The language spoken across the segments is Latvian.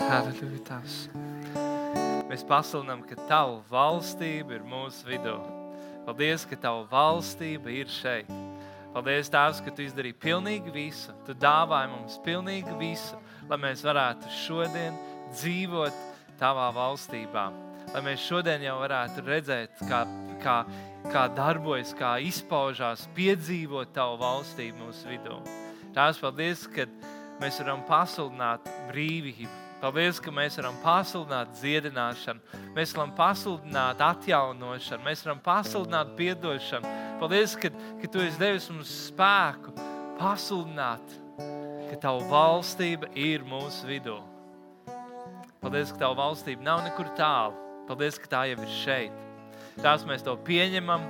Halleluja, Tavs. Mēs pasludinām, ka Tava valstība ir mūsu vidū. Paldies, ka Tava valstība ir šeit. Paldies, Tēvs, ka Tu izdarīji pilnīgi visu. Tu dāvāji mums pilnīgi visu, lai mēs varētu šodien dzīvot Tavā valstībā. Lai mēs šodien jau varētu redzēt, kā, kā, kā darbojas, kā izpaužās, piedzīvot Tavu valstību mūsu vidū. Tēvs, paldies, ka mēs varam pasludināt brīvību Paldies, ka mēs varam pasludināt dziedināšanu, mēs varam pasludināt atjaunošanu, mēs varam pasludināt atdošanu. Paldies, ka, ka Tu esi devis mums spēku pasludināt, ka Tava valstība ir mūsu vidū. Paldies, ka Tava valstība nav nekur tālu. Paldies, ka tā jau ir šeit. Tās mēs to pieņemam,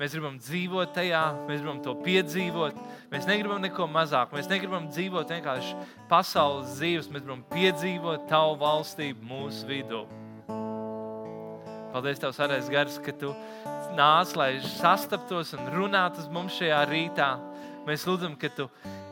mēs gribam dzīvot tajā, mēs gribam to piedzīvot. Mēs negribam neko mazāk. Mēs negribam dzīvot vienkārši pasaules dzīves. Mēs gribam piedzīvot tavu valstību mūsu vidū. Paldies, Tev, Svētais Gars, ka Tu nāc, lai sastaptos un runātu uz mums šajā rītā. Mēs lūdzam, ka Tu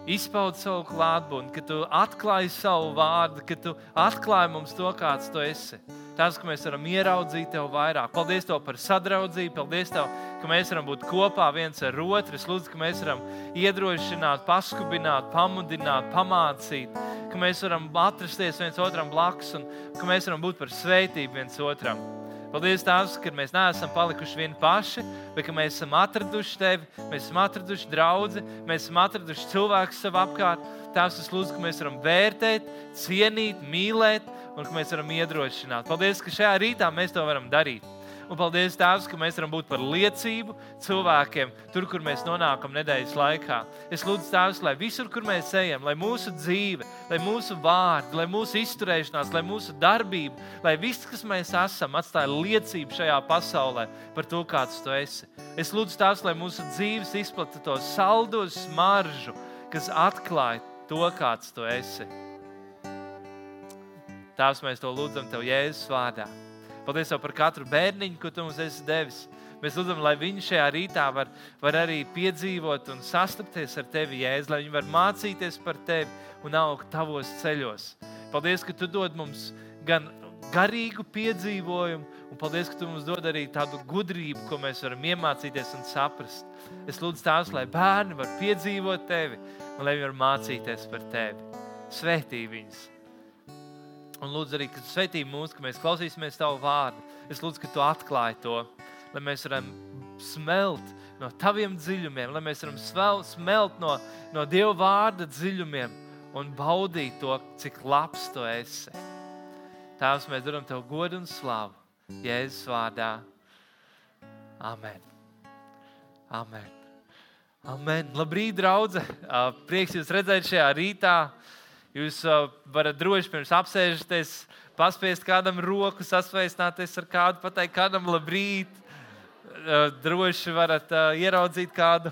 izpaudi savu klātbūtni, ka Tu atklāji savu vārdu, ka Tu atklāji mums to, kāds Tu esi. Tas, ka mēs varam ieraudzīt Tev vairāk. Paldies Tev par sadraudzību, paldies Tev, ka mēs varam būt kopā viens ar otru. Es lūdzu, ka mēs varam iedrošināt, paskubināt, pamudināt, pamācīt, ka mēs varam atrasties viens otram blakus un ka mēs varam būt par svētību viens otram. Paldies, Tēvs, ka mēs neesam palikuši vieni paši, bet ka mēs esam atraduši Tevi, mēs esam atraduši draugu, mēs esam atraduši cilvēku sev apkārt. Tēvs, es lūdzu, ka mēs varam vērtēt, cienīt, mīlēt un ka mēs varam iedrošināt. Paldies, ka šajā rītā mēs to varam darīt. Un paldies, Tēvs, ka mēs varam būt par liecību cilvēkiem, tur, kur mēs nonākam nedēļas laikā. Es lūdzu, Tēvs, lai visur, kur mēs ejam, lai mūsu dzīve, lai mūsu vārdi, lai mūsu izturēšanās, lai mūsu darbība, lai viss, kas mēs esam, atstāja liecību šajā pasaulē par to, kāds tu esi. Es lūdzu, Tēvs, lai mūsu dzīves izplatītu to saldo smaržu, kas atklāja to, kāds tu esi. Tēvs, mēs to lūdzam Tev Jēzus vārdā. Paldies par katru bērniņu, ko Tu mums esi devis. Mēs lūdzam, lai viņi šajā rītā var, var arī piedzīvot un sastapties ar Tevi, Jēzus, lai viņi var mācīties par Tevi un augt Tavos ceļos. Paldies, ka Tu dod mums gan garīgu piedzīvojumu, un paldies, ka Tu mums dod arī tādu gudrību, ko mēs varam iemācīties un saprast. Es lūdzu Tēvs, lai bērni var piedzīvot Tevi un lai viņi var mācīties par Tevi. Svētī viņus! Un lūdzu arī, svetī mūs, ka mēs klausīsimies tavu vārdu. Es lūdzu, ka tu atklāji to, lai mēs varam smelt no taviem dziļumiem, lai mēs varam smelt no, no Dieva vārda dziļumiem un baudīt to, cik labs tu esi. Tēvs, mēs darām tev godu un slavu Jēzus vārdā. Amen. Amen. Amen. Labrīt, draugi! Prieks jūs redzēt šajā rītā. Jūs varat droši pirms apsēžaties, paspiest kādam roku, sasveicināties ar kādu, pateikt kādam labrīt. Droši varat ieraudzīt kādu.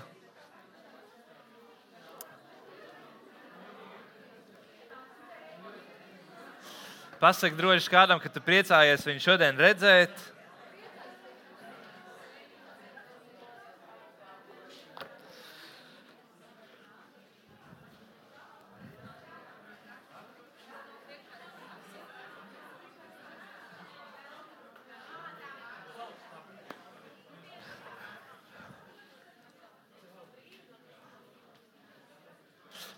Pasaki droši kādam, ka tu priecājies viņu šodien redzēt.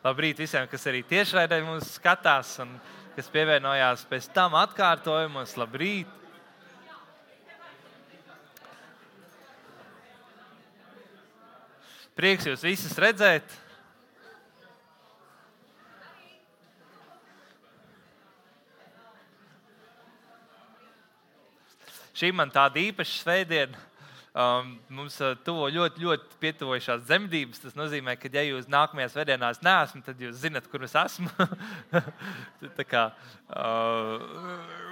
Labrīt visiem, kas arī tiešraidē mums skatās un kas pievienojās pēc tam atkārtojumos. Labrīt! Prieks jūs visus redzēt! Šī man tāda īpaša svētdiena Um, mums uh, tuvo ļoti, ļoti pietuvojušās dzemdības. Tas nozīmē, ka, ja jūs nākamajās vēdienās neesat, tad jūs zinat, kur es esmu. tā kā uh,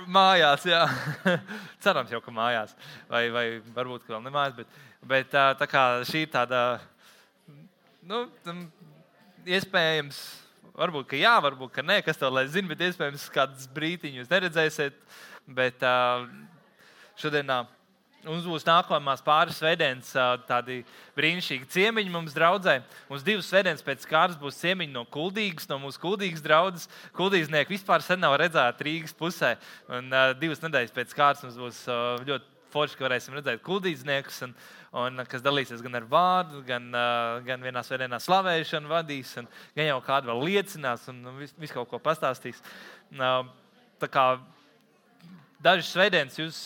mājās, jā. cerams, jau ka mājās, vai, vai varbūt vēl ne mājās. Bet, bet uh, tā kā šī ir tāda, nu, iespējams. Varbūt, ka jā, varbūt, ka nē, kas to lai zina, bet iespējams, kādas brīdiņas jūs neredzēsiet. Bet uh, šodienā Mums būs nākamās pāris svētdienas, tādi brīnišķīgi ciemiņi mums draudzē. Mums divas svētdienas pēc kārtas būs ciemiņi no Kuldīgas, no mūsu Kuldīgas draugas. Kuldīgznieki vispār sen nav redzēti Rīgas pusē. Un, uh, divas nedēļas pēc kārtas mums būs uh, ļoti forši, ka varēsim redzēt kuldīdzniekus, un, un, kas dalīsies gan ar vārdu, gan, gan vienā svētdienā slavēšanu vadīs, un gan jau kādu vēl liecinās un visu vis kaut ko pastāstīs. Tā kā dažas svētdienas jūs.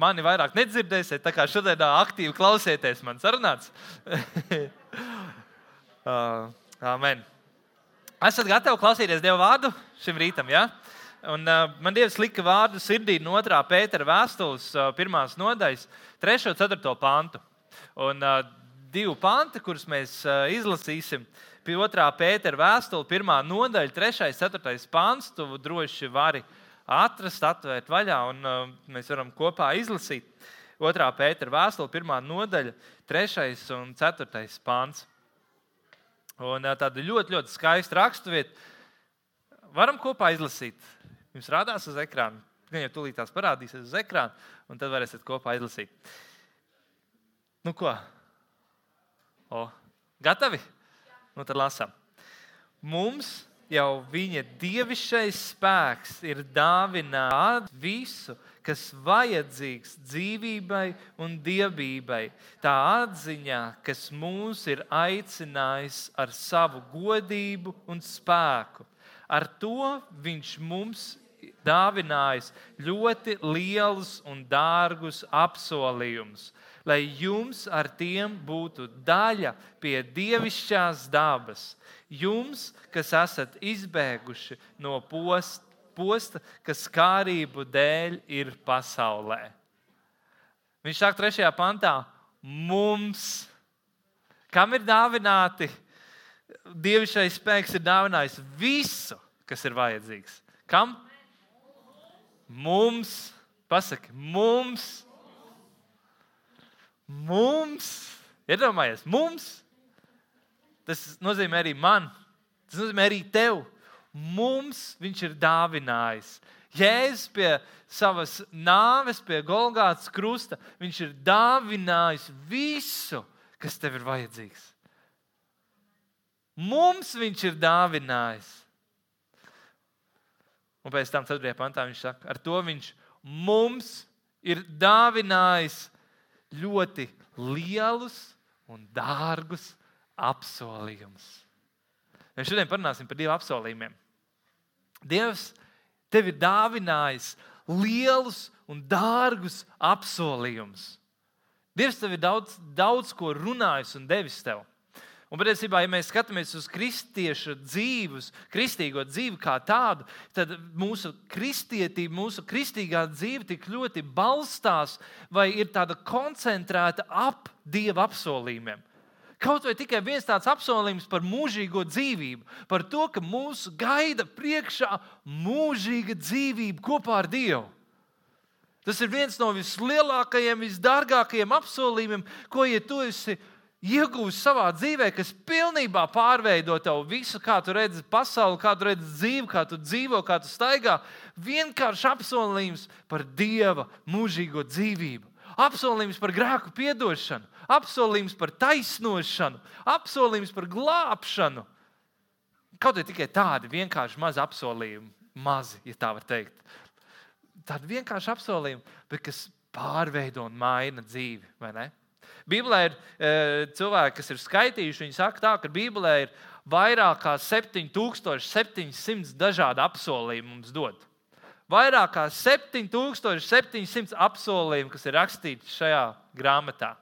Mani vairāk nedzirdēsiet, tā kā šodien aktīvi klausieties man sarunāts. uh, amen. Esat gatavi klausīties Dieva vārdu šim rītam? Ja? Un, uh, man Dievs lika vārdu sirdī no 2. pētera vēstules, uh, pirmās nodaļas, 3. un 4. pantu. Un, uh, divi panti, kurus mēs uh, izlasīsim. Pie 2. pētera vēstule, 1. nodaļa, 3. un 4. pants, tu droši vari uh, atrast, atvērt vaļā, un uh, mēs varam kopā izlasīt. Otrā pētera vēstule, pirmā nodaļa, trešais un ceturtais pāns. Un uh, tāda ļoti, ļoti skaista raksturvieta. Varam kopā izlasīt. Jums rādās uz ekrāna. Gan jau tūlīt tās parādīsies uz ekrāna, un tad varēsiet kopā izlasīt. Nu ko? O, gatavi? Nu tad lasām. Mums jau viņa dievišķais spēks ir dāvinājis visu, kas vajadzīgs dzīvībai un dievībai. Tā atziņā, kas mūs ir aicinājis ar savu godību un spēku. Ar to viņš mums dāvinājis ļoti lielus un dārgus apsolījumus, lai jums ar tiem būtu daļa pie dievišķās dabas Jums, kas esat izbēguši no posta, posta kas kārību dēļ ir pasaulē. Viņš saka, trešajā pantā, mums, kam ir dāvināti, dievišķais spēks ir dāvinājis visu, kas ir vajadzīgs. Kam? Mums, pasaki, mums, mums, iedomājies, mums Tas nozīmē arī man, tas nozīmē arī tev. Mums viņš ir dāvinājis. Jēzus pie savas nāves, pie Golgātas krusta, viņš ir dāvinājis visu, kas tev ir vajadzīgs. Mums viņš ir dāvinājis. Un pēc tam, 4. pantā, viņš saka, ar to viņš mums ir dāvinājis ļoti lielus un dārgus apsolījums. Mēs šodien parunāsim par diviem apsolījumiem. Dievs tev ir dāvinājis lielus un dārgus apsolījumus. Dievs tev ir daudz, daudz ko runājis un devis tev. Un patiesībā, ja mēs skatāmies uz kristiešu dzīvi, kristīgo dzīvi kā tādu, tad mūsu kristietība, mūsu kristīgā dzīve tik ļoti balstās vai ir tāda koncentrēta ap dieva apsolījumiem. Kaut vai tikai viens tāds apsolījums par mūžīgo dzīvību, par to, ka mūs gaida priekšā mūžīga dzīvība kopā ar Dievu. Tas ir viens no vislielākajiem, visdārgākajiem apsolījumiem, ko ja tu esi iegūmis savā dzīvē, kas pilnībā pārveido tev visu, kā tu redzi pasauli, kā tu redzi dzīvi, kā tu dzīvo, kā tu staigā. Vienkārši apsolījums par Dieva mūžīgo dzīvību, apsolījums par grēku piedošanu, apsolījums par taisnošanu, apsolījums par glābšanu. Kaut arī tikai tādi vienkārši mazi apsolījumi, mazi, ja tā var teikt. Tādi vienkārši apsolījumi, bet kas pārveido un maina dzīvi. Bībelē ir e, cilvēki, kas ir skaitījuši, viņi saka, tā, ka Bībelē ir vairāk kā 7700 dažādu apsolījumu mums dot. Vairāk kā 7700 apsolījumu, kas ir rakstīti šajā grāmatā.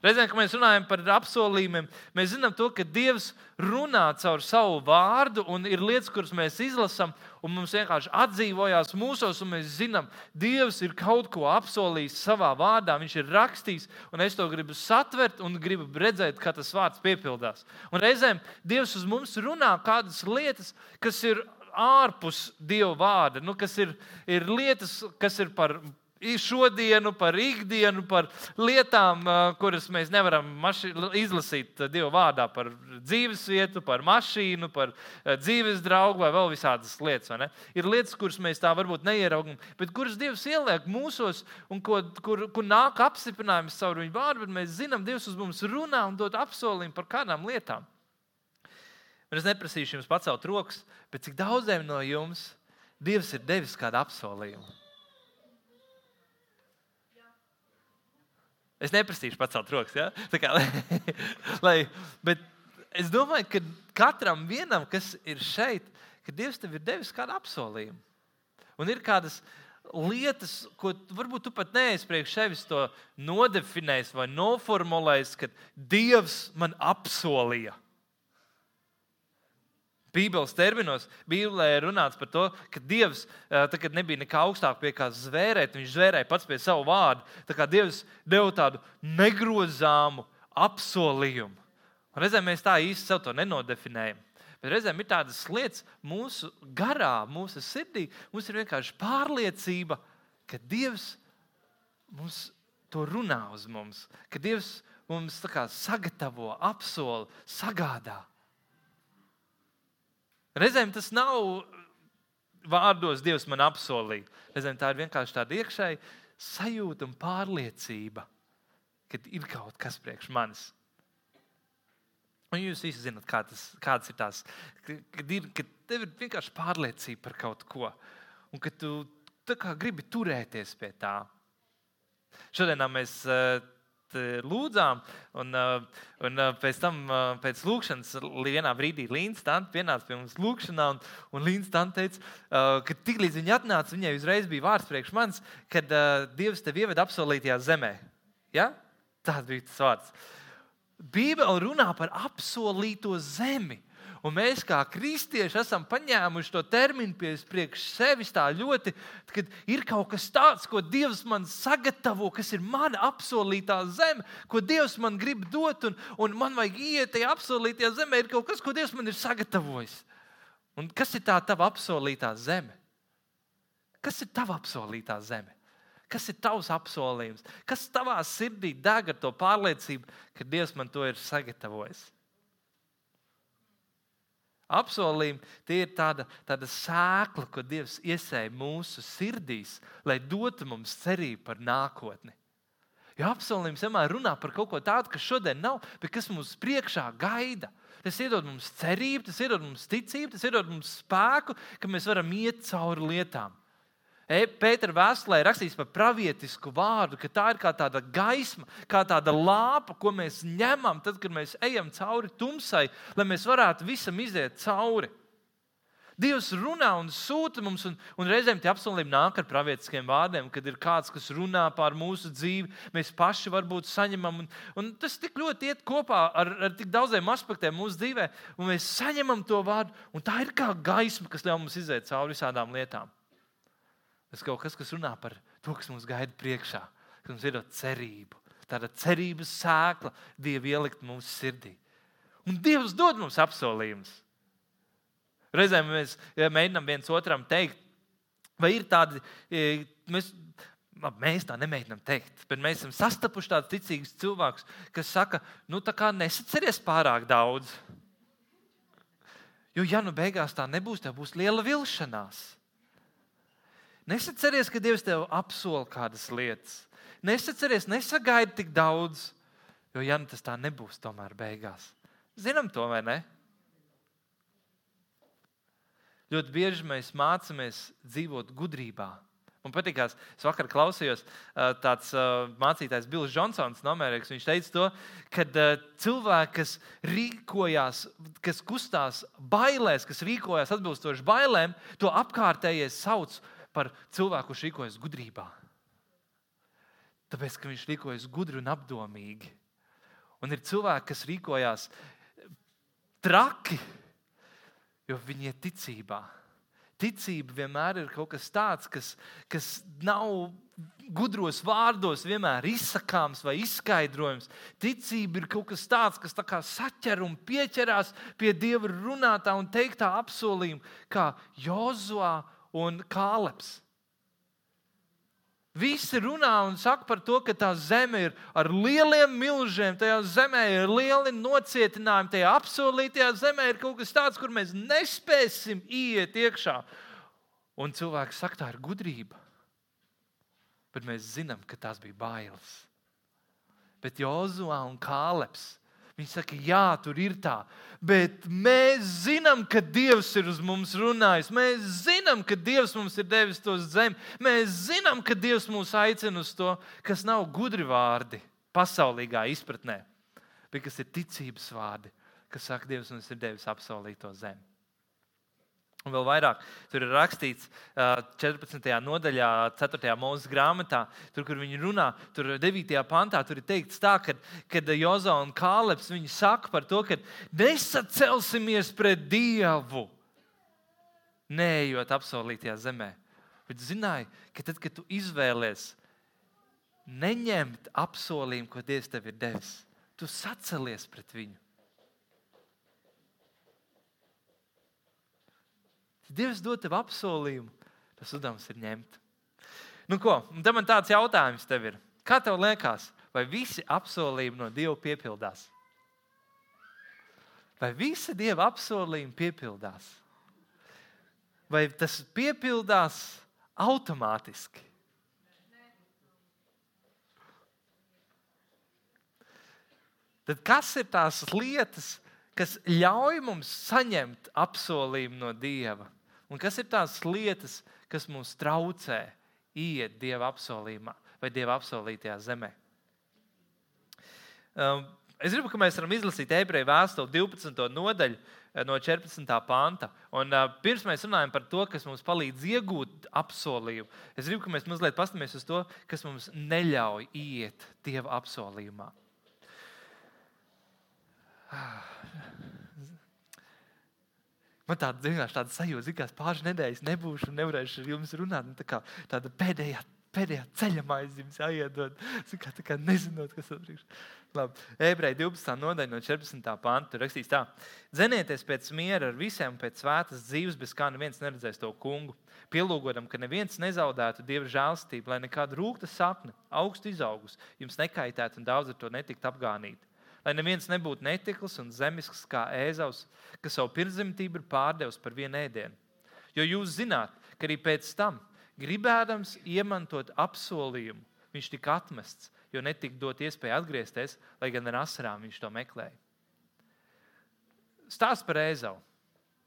Reizēm, kad mēs runājam par apsolījumiem, mēs zinām, to, ka Dievs runā caur savu vārdu, un ir lietas, kuras mēs izlasām, un mums vienkārši atdzīvojās mūsos, un mēs zinām, Dievs ir kaut ko apsolījis savā vārdā, Viņš ir rakstījis, un es to gribu satvert un gribu redzēt, kā tas vārds piepildās. Un reizēm Dievs uz mums runā kādas lietas, kas ir ārpus Dieva vārda, nu, kas ir, ir lietas, kas ir par šodienu, par ikdienu, par lietām, kuras mēs nevaram maši, izlasīt Dieva vārdā, par dzīvesvietu, par mašīnu, par dzīves draugu vai vēl visādas lietas. Ir lietas, kuras mēs tā varbūt neieraugam, bet kuras Dievs ieliek mūsos un ko, kur, kur nāk apstiprinājums caur viņu vārdu, bet mēs zinām, Dievs uz mums runā un dod apsolījumu par kādām lietām. Un es neprasīšu jums pacelt rokas, bet cik daudziem no jums Dievs ir devis kādu apsolījumu? Es neprasīšu pacelt rokas. Ja? Kā, lai, lai, bet es domāju, ka katram vienam, kas ir šeit, ka Dievs tev ir devis kādu apsolījumu. Un ir kādas lietas, ko varbūt tu pat neesi priekš sevis to nodefinējis vai noformulējis, ka Dievs man apsolīja. Bībeles terminos, Bībelē ir runāts par to, ka Dievs, tad, kad nebija nekā augstāk pie kā zvērēt, viņš zvērēja pats pie savu vārdu. Tā kā Dievs deva tādu negrozāmu apsolījumu. Un reizēm mēs tā īsti sev to nenodefinējam. Bet reizēm ir tādas lietas mūsu garā, mūsu sirdī. Mums ir vienkārši pārliecība, ka Dievs mums to runā uz mums, ka Dievs mums sagatavo, apsola, sagādā. Reizēm tas nav vārdos, Dievs man apsolīja. Reizēm tā ir vienkārši tāda iekšēja sajūta un pārliecība, ka ir kaut kas priekš manis. Un jūs visi zināt, kā tas, kādas ir tās, kad, ir, kad tev ir vienkārši pārliecība par kaut ko, un ka tu gribi turēties pie tā. Šodien mēs uh, Eh, lūdzām, un, eh, un eh, pēc tam, pēc lūkšanas, vienā brīdī Līns Tante pienāca pie mums lūkšanā, un, un Līns Tante teica, ka tiklīdz viņa atnāca, viņai uzreiz bija vārds priekš manis, kad Dievs tevi ieved apsolītajā zemē. Ja? Tāds bija tas vārds. Bībele runā par apsolīto zemi. Un mēs, kā kristieši, esam paņēmuši to terminu pie priekš sevis tā ļoti, kad ir kaut kas tāds, ko Dievs man sagatavo, kas ir mana apsolītā zeme, ko Dievs man grib dot, un, un man vajag iet tajā apsolītajā zemē. Ir kaut kas, ko Dievs man ir sagatavojis. Un kas ir tā tava apsolītā zeme? Kas ir tava apsolītā zeme? Kas ir tavs apsolījums? Kas tavā sirdī deg ar to pārliecību, ka Dievs man to ir sagatavojis? Apsolījumi, tie ir tāda, tāda sēkla, ko Dievs iesēja mūsu sirdīs, lai dotu mums cerību par nākotni. Jo apsolījums vienmēr runā par kaut ko tādu, kas šodien nav, bet kas mums priekšā gaida. Tas iedod mums cerību, tas iedod mums ticību, tas iedod mums spēku, ka mēs varam iet cauri lietām. Pētera vēstulē rakstīts par pravietisku vārdu, ka tā ir kā tāda gaisma, kā tāda lāpa, ko mēs ņemam, tad, kad mēs ejam cauri tumsai, lai mēs varētu visam iziet cauri. Dievs runā un sūta mums, un, un reizēm tie apsolījumi nāk ar pravietiskiem vārdiem, kad ir kāds, kas runā pār mūsu dzīvi, mēs paši varbūt saņemam. Un, un tas tik ļoti iet kopā ar, ar tik daudziem aspektiem mūsu dzīvē, un mēs saņemam to vārdu, un tā ir kā gaisma, kas ļauj mums iziet cauri visādām lietām. Tas kaut kas, kas runā par to, kas mums gaida priekšā, kas mums ir cerība. Tāda cerības sēkla Dieva ielikt mūsu sirdī. Un Dievs dod mums apsolījumus. Reizēm mēs mēģinām viens otram teikt, vai ir tādi, e, mēs, mēs tā nemēģinām teikt, bet mēs esam sastapuši tādus ticīgus cilvēkus, kas saka, nu tā kā nesaceries pārāk daudz. Jo, ja nu beigās tā nebūs, tev būs liela vilšanās. Nesaceries, ka Dievs tev apsola kādas lietas. Nesaceries, nesagaidi tik daudz, jo ja nu tas tā nebūs, tomēr beigās. Zinām to vai ne? Ļoti bieži mēs mācāmies dzīvot gudrībā. Man patīkās, es vakar klausījos tāds mācītājs Bills Džonsons no Amerikas. Viņš teica, to, ka cilvēki, kas rīkojās, kas kustās bailēs, kas rīkojās atbilstoši bailēm, to apkārtējie sauc par par cilvēku, kurš rīkojas gudrībā. Tāpēc, ka viņš rīkojas gudri un apdomīgi. Un ir cilvēki, kas rīkojas traki, jo viņi ir ticībā. Ticība vienmēr ir kaut kas tāds, kas, kas nav gudros vārdos vienmēr izsakāms vai izskaidrojams. Ticība ir kaut kas tāds, kas tā kā saķer un pieķerās pie Dieva runātā un teiktā apsolījuma, kā Jozua un Kāleps. Visi runā un saka par to, ka tā zeme ir ar lieliem milžiem, tajā zemē ir lieli nocietinājumi, tajā apsolītajā zemē ir kaut kas tāds, kur mēs nespēsim iet iekšā. Un cilvēks saka, tā ir gudrība. Bet mēs zinām, ka tās bija bailes. Bet Jozua un Kāleps Viņi saka, jā, tur ir tā. Bet mēs zinām, ka Dievs ir uz mums runājis. Mēs zinām, ka Dievs mums ir devis to zemi. Mēs zinām, ka Dievs mūs aicina uz to, kas nav gudri vārdi pasaulīgā izpratnē, bet kas ir ticības vārdi, kas saka, Dievs mums ir devis apsolīto zemi. Un vēl vairāk, tur ir rakstīts 14. nodaļā, 4. mūža grāmatā, tur, kur viņi runā, tur 9. pantā, tur ir teikts tā, ka, kad Jozo un Kāleps saka par to, ka nesacelsimies pret Dievu, neejot apsolītajā zemē. Bet zināji, ka tad, kad tu izvēlies neņemt apsolījumu, ko Dievs tev ir devis, tu sacelies pret viņu. Dievs dod tev apsolījumu, tas uzdevums ir ņemt. Nu, ko? Tad man tāds jautājums tev ir. Kā tev liekas, vai visi apsolījumi no Dieva piepildās? Vai visi Dieva apsolījumi piepildās? Vai tas piepildās automātiski? Tad kas ir tās lietas, kas ļauj mums saņemt apsolījumu no Dieva? Un kas ir tās lietas, kas mums traucē iet Dieva apsolījumā vai Dieva apsolītajā zemē? Um, es gribu, lai mēs varam izlasīt ebreju vēstuli 12. nodaļu eh, no 14. panta. Un, uh, pirms mēs runājam par to, kas mums palīdz iegūt apsolījumu, es gribu, lai mēs mazliet paskatīsimies uz to, kas mums neļauj iet Dieva apsolījumā. Man tāda vienkārši tāda sajūta, ka pāris nedēļas nebūšu un nevarēšu ar jums runāt. Nu, tā kā tāda pēdējā, pēdējā ceļa maize jums jāiedod. Kā, kā nezinot, kas ir priekšā. Ebreji 12. nodaļa no 14. panta tur rakstīts tā: Zenieties pēc miera ar visiem, pēc svētas dzīves, bez kā neviens neredzēs to kungu. Pielūgodam, ka neviens nezaudētu dieva žēlstību, lai nekāda rūkta sapne, augstu izaugus, jums nekaitētu un daudz ar to netikt apgānīti lai neviens nebūtu netikls un zemisks kā ēzaus, kas savu pirmzemtību ir pārdevis par vienu ēdienu. Jo jūs zināt, ka arī pēc tam, gribēdams iemantot apsolījumu, viņš tika atmests, jo netika dot iespēju atgriezties, lai gan ar asarām viņš to meklēja. Stāsts par ēzau.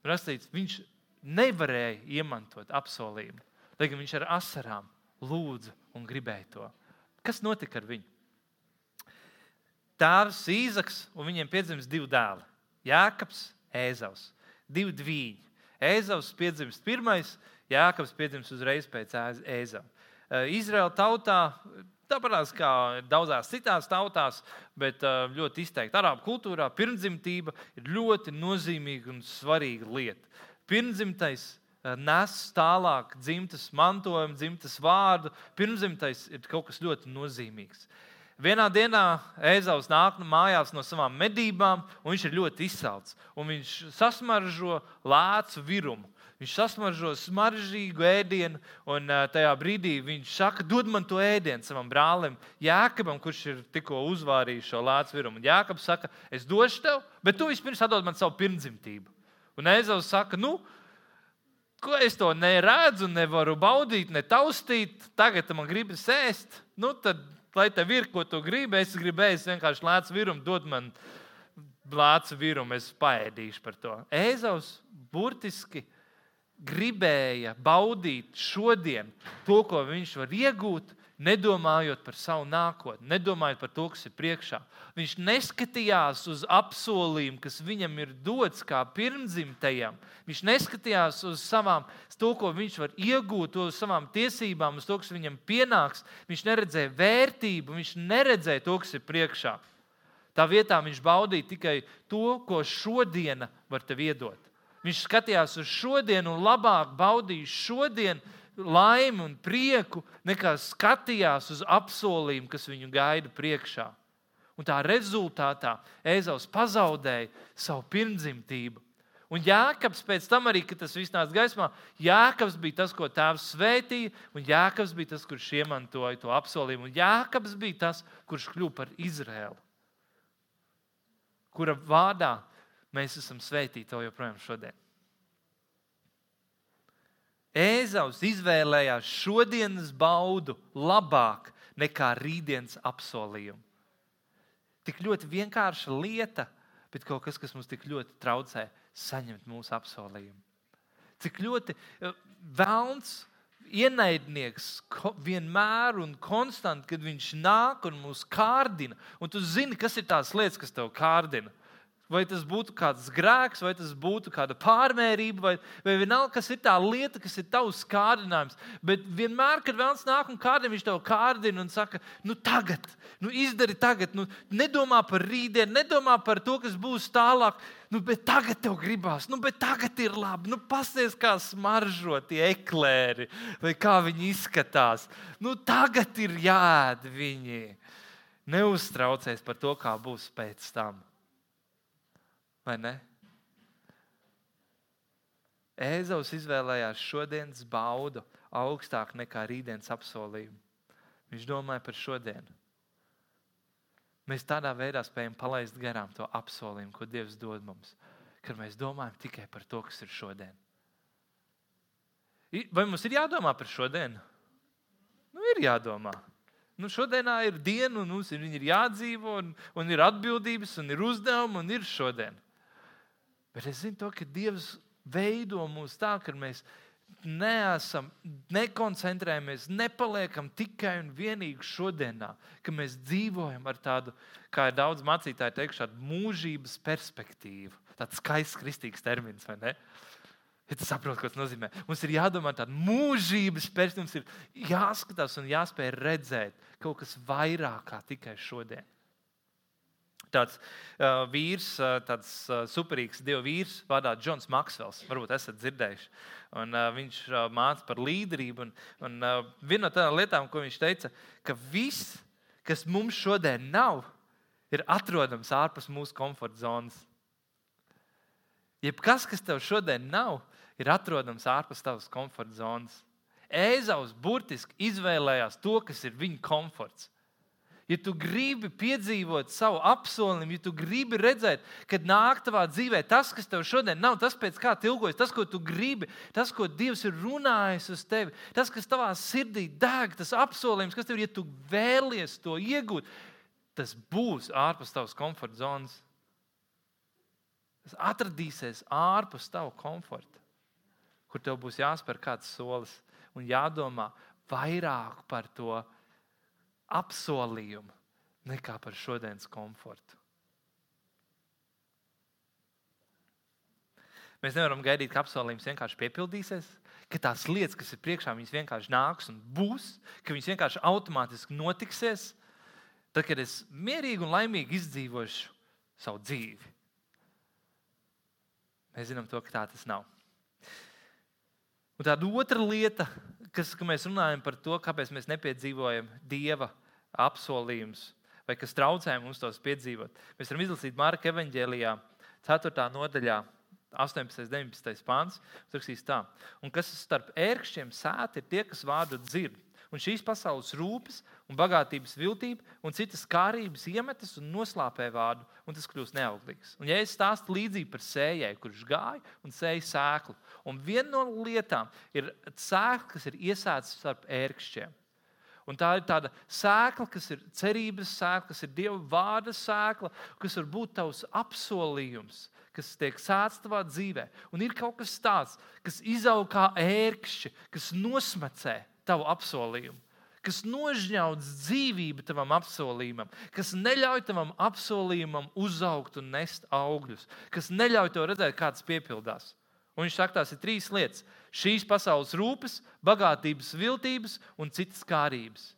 Rastīts, viņš nevarēja iemantot apsolījumu, lai gan viņš ar asarām lūdza un gribēja to. Kas notika ar viņu? Tēvs Īzaks, un viņiem piedzimst divi dēli - Jēkabs, Ēzavs. Divi dvīņi. Ēzavs piedzimst pirmais, Jēkabs piedzimst uzreiz pēc Ēzava. Izraēla tautā, tāpat kā daudzās citās tautās, bet ļoti izteikti arābu kultūrā, pirmdzimtība ir ļoti nozīmīga un svarīga lieta. Pirmdzimtais nes tālāk dzimtas mantojumu, dzimtas vārdu. Pirmdzimtais ir kaut kas ļoti nozīmīgs. Vienā dienā Ēzaus nāk mājās no savām medībām, un viņš ir ļoti izsalcis. Viņš sasmaržo lēcu virumu. Viņš sasmaržo smaržīgu ēdienu, un tajā brīdī viņš saka, dod man to ēdienu savam brālim, Jākabam, kurš ir tikko uzvārījis šo lēcu virumu. Un Jākabs saka, es došu tev, bet tu vispirms atdod man savu pirmdzimtību. Un Ēzaus saka, nu, ko es to neredzu, nevaru baudīt, ne taustīt, tagad man gribas ēst. Nu, tad lai tev ir, ko tu gribi. Es gribēju vienkārši lēcu virumu, dod man lēcu virumu, es paēdīšu par to. Ēzaus burtiski gribēja baudīt šodien to, ko viņš var iegūt, nedomājot par savu nākotni, nedomājot par to, kas ir priekšā. Viņš neskatījās uz apsolījumu, kas viņam ir dots kā pirmdzimtajam. Viņš neskatījās uz savām, to, ko viņš var iegūt, uz savām tiesībām, uz to, kas viņam pienāks. Viņš neredzēja vērtību, viņš neredzēja to, kas ir priekšā. Tā vietā viņš baudīja tikai to, ko šodiena var tev iedot. Viņš skatījās uz šodienu un labāk baudīja šodienu laimi un prieku, nekā skatījās uz apsolījumu, kas viņu gaida priekšā. Un tā rezultātā Ēzaus pazaudēja savu pirmdzimtību. Un Jānis pēc tam arī, kad tas viss nāca gaismā, Jānis bija tas, ko tēvs svētīja, un Jānis bija tas, kurš iemantoja to apsolījumu. Un Jānis bija tas, kurš kļuva par Izraēlu, kura vārdā mēs esam svētīti to joprojām šodien. Ēzaus izvēlējās šodienas baudu labāk nekā rītdienas apsolījumu. Tik ļoti vienkārša lieta, bet kaut kas, kas mums tik ļoti traucē saņemt mūsu apsolījumu. Cik ļoti eh, vēlns, ienaidnieks vienmēr un konstanti, kad viņš nāk un mūs kārdina, un tu zini, kas ir tās lietas, kas tev kārdina. Vai tas būtu kāds grēks, vai tas būtu kāda pārmērība, vai, vai vienalga, kas ir tā lieta, kas ir tavs kārdinājums. Bet vienmēr, kad vēlams nāk un kārdina, viņš tev kārdina un saka, nu tagad, nu izdari tagad, nu nedomā par rītdienu, nedomā par to, kas būs tālāk. Nu, bet tagad tev gribās, nu, bet tagad ir labi. Nu, Pasties, kā smaržo tie eklēri, vai kā viņi izskatās. Nu, tagad ir jāēd viņi. Neuztraucies par to, kā būs pēc tam. Vai ne? Ēzaus izvēlējās šodienas baudu augstāk nekā rītdienas apsolījumu. Viņš domāja par šodienu. Mēs tādā veidā spējam palaist garām to apsolījumu, ko Dievs dod mums, kad mēs domājam tikai par to, kas ir šodien. Vai mums ir jādomā par šodienu? Nu, ir jādomā. Nu, šodienā ir diena, un mums ir, ir jādzīvo, un, un ir atbildības, un ir uzdevumi, un ir šodien. Bet es zinu, to, ka Dievs veido mūs tā, ka mēs neesam, nekoncentrējamies, nepaliekam tikai un vienīgi šodienā, ka mēs dzīvojam ar tādu, kā ir daudz mācītāju teikuši, tādu mūžības perspektīvu. Tāds skaists kristīgs termins, vai ne? Ja tu saproti, ko tas nozīmē. Mums ir jādomā tādu mūžības perspektīvu, mums ir jāskatās un jāspēj redzēt kaut kas vairāk kā tikai šodien tāds uh, vīrs, uh, tāds uh, superīgs dievu vīrs, vārdā Džons Maksvels. Varbūt esat dzirdējuši. Un, uh, viņš uh, māca par līderību. Un, un, uh, viena no tādām lietām, ko viņš teica, ka viss, kas mums šodien nav, ir atrodams ārpus mūsu komforta zonas. Jebkas, kas tev šodien nav, ir atrodams ārpus tavas komforta zonas. Ēzaus burtiski izvēlējās to, kas ir viņa komforts ja tu gribi piedzīvot savu apsolījumu, ja tu gribi redzēt, kad nāk tavā dzīvē tas, kas tev šodien nav, tas, pēc kā tilgojas, tas, ko tu gribi, tas, ko Dievs ir runājis uz tevi, tas, kas tavā sirdī deg, tas apsolījums, kas tev ir, ja tu vēlies to iegūt, tas būs ārpus tavas komforta zonas. Tas atradīsies ārpus tava komforta, kur tev būs jāspēr kāds solis un jādomā vairāk par to apsolījumu nekā par šodienas komfortu. Mēs nevaram gaidīt, ka apsolījums vienkārši piepildīsies, ka tās lietas, kas ir priekšā, viņas vienkārši nāks un būs, ka viņas vienkārši automātiski notiksies, tad, kad es mierīgi un laimīgi izdzīvošu savu dzīvi. Mēs zinām, to, ka tā tas nav. Un tāda otra lieta, kas mēs runājam par to, kāpēc mēs nepiedzīvojam Dieva apsolījums, vai kas traucē mums tos piedzīvot. Mēs varam izlasīt Marka evanģēlijā, 4. nodaļā. 18. un 19. pāns. Tur rakstīs tā, un kas starp ērkšķiem sēta, ir tie, kas vārdu dzird. Un šīs pasaules rūpes, un bagātības viltība un citas kārības iemetas un noslāpē vārdu, un tas kļūst neauglīgs. Un, ja es stāstu līdzību par sējai, kurš gāja un sēja sēklu, un viena no lietām ir sēkla, kas ir iesēta starp ērkšķiem. Un tā ir tāda sēkla, kas ir cerības sēkla, kas ir Dieva vārda sēkla, kas var būt tavs apsolījums, kas tiek sēts tavā dzīvē. Un ir kaut kas tāds, kas izaug kā ērkšķi, kas nosmacē tavu apsolījumu. Kas nožņauc dzīvību tavam apsolījumam, kas neļauj tavam apsolījumam uzaugt un nest augļus, kas neļauj to redzēt, kāds piepildās. Un viņš saka, tās ir trīs lietas - šīs pasaules rūpes, bagātības, viltības un citas kārības.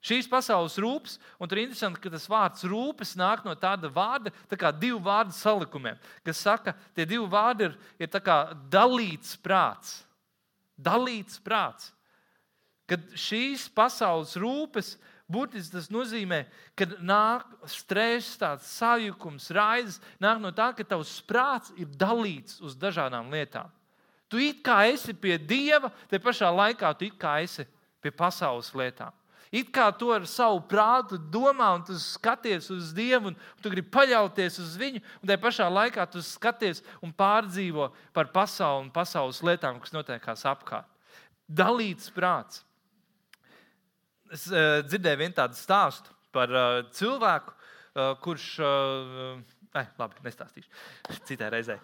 Šīs pasaules rūpes, un tur ir interesanti, ka tas vārds rūpes nāk no tāda vārda, tā kā divu vārdu salikumiem, kas saka, tie divi vārdi ir, ir dalīts prāts. Dalīts prāts. Kad šīs pasaules rūpes Būtiski tas nozīmē, ka nāk stress, tāds sajukums, raizes, nāk no tā, ka tavs prāts ir dalīts uz dažādām lietām. Tu it kā esi pie Dieva, te pašā laikā tu it kā esi pie pasaules lietām. It kā tu ar savu prātu domā, un tu skaties uz Dievu, un tu gribi paļauties uz Viņu, un tajā pašā laikā tu skaties un pārdzīvo par pasauli un pasaules lietām, kas notiekās apkārt. Dalīts prāts. Es uh, dzirdēju vienu tādu stāstu par uh, cilvēku, uh, kurš. Uh, Ai, labi, nestāstīšu citai reizei.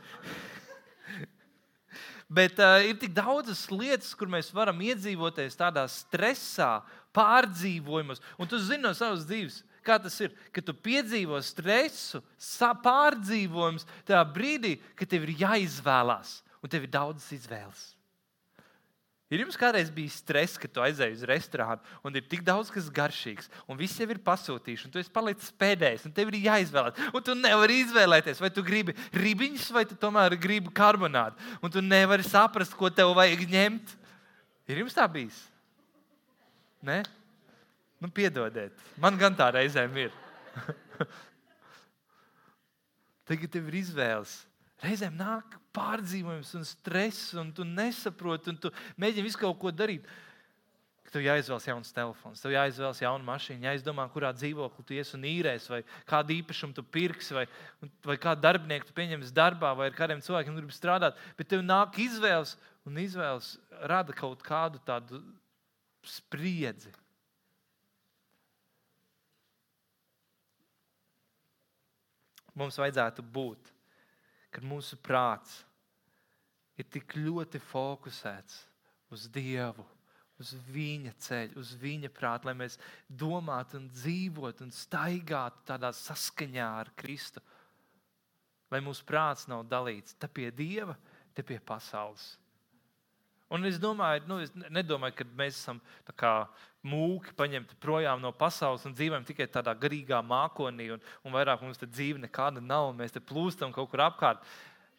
Bet uh, ir tik daudzas lietas, kur mēs varam iedzīvoties tādā stresā, pārdzīvojumos. Un tu zini no savas dzīves, kā tas ir, kad tu piedzīvo stresu, pārdzīvojumus tajā brīdī, kad tev ir jāizvēlās, un tev ir daudzas izvēles. Ir jums kādreiz bijis stress, ka tu aizēji uz restorānu un ir tik daudz kas garšīgs, un viss jau ir pasūtīts, un tu esi palicis pēdējais, un tev ir jāizvēlās. Un tu nevari izvēlēties, vai tu gribi ribiņus, vai tu tomēr gribi karbonātu. Un tu nevari saprast, ko tev vajag ņemt. Ir jums tā bijis? Nē, nu, piedodiet. Man gan tā reizēm ir. Tagad tev ir izvēles. Reizēm nāk pārdzīvojums un stress, un tu nesaproti, un tu mēģini visu kaut ko darīt. Tev jāizvēlas jauns telefons, tev jāizvēlas jauna mašīna, jāizdomā, kurā dzīvoklī tu iesi un īrēsi, vai kādu īpašumu tu pirksi, vai, vai kādu darbinieku tu pieņemsi darbā, vai ar kādiem cilvēkiem gribi strādāt. Bet tev nāk izvēles, un izvēles rada kaut kādu tādu spriedzi. Mums vajadzētu būt kad mūsu prāts ir tik ļoti fokusēts uz Dievu, uz Viņa ceļa, uz Viņa prāta, lai mēs domātu, un dzīvotu un staigātu tādā saskaņā ar Kristu. Lai mūsu prāts nav dalīts te pie Dieva, te pie pasaules. Un es domāju, nu, es nedomāju, ka mēs esam mūki paņemti projām no pasaules un dzīvojam tikai tādā garīgā mākonī, un, un vairāk mums te dzīve nekāda nav, un mēs te plūstam kaut kur apkārt.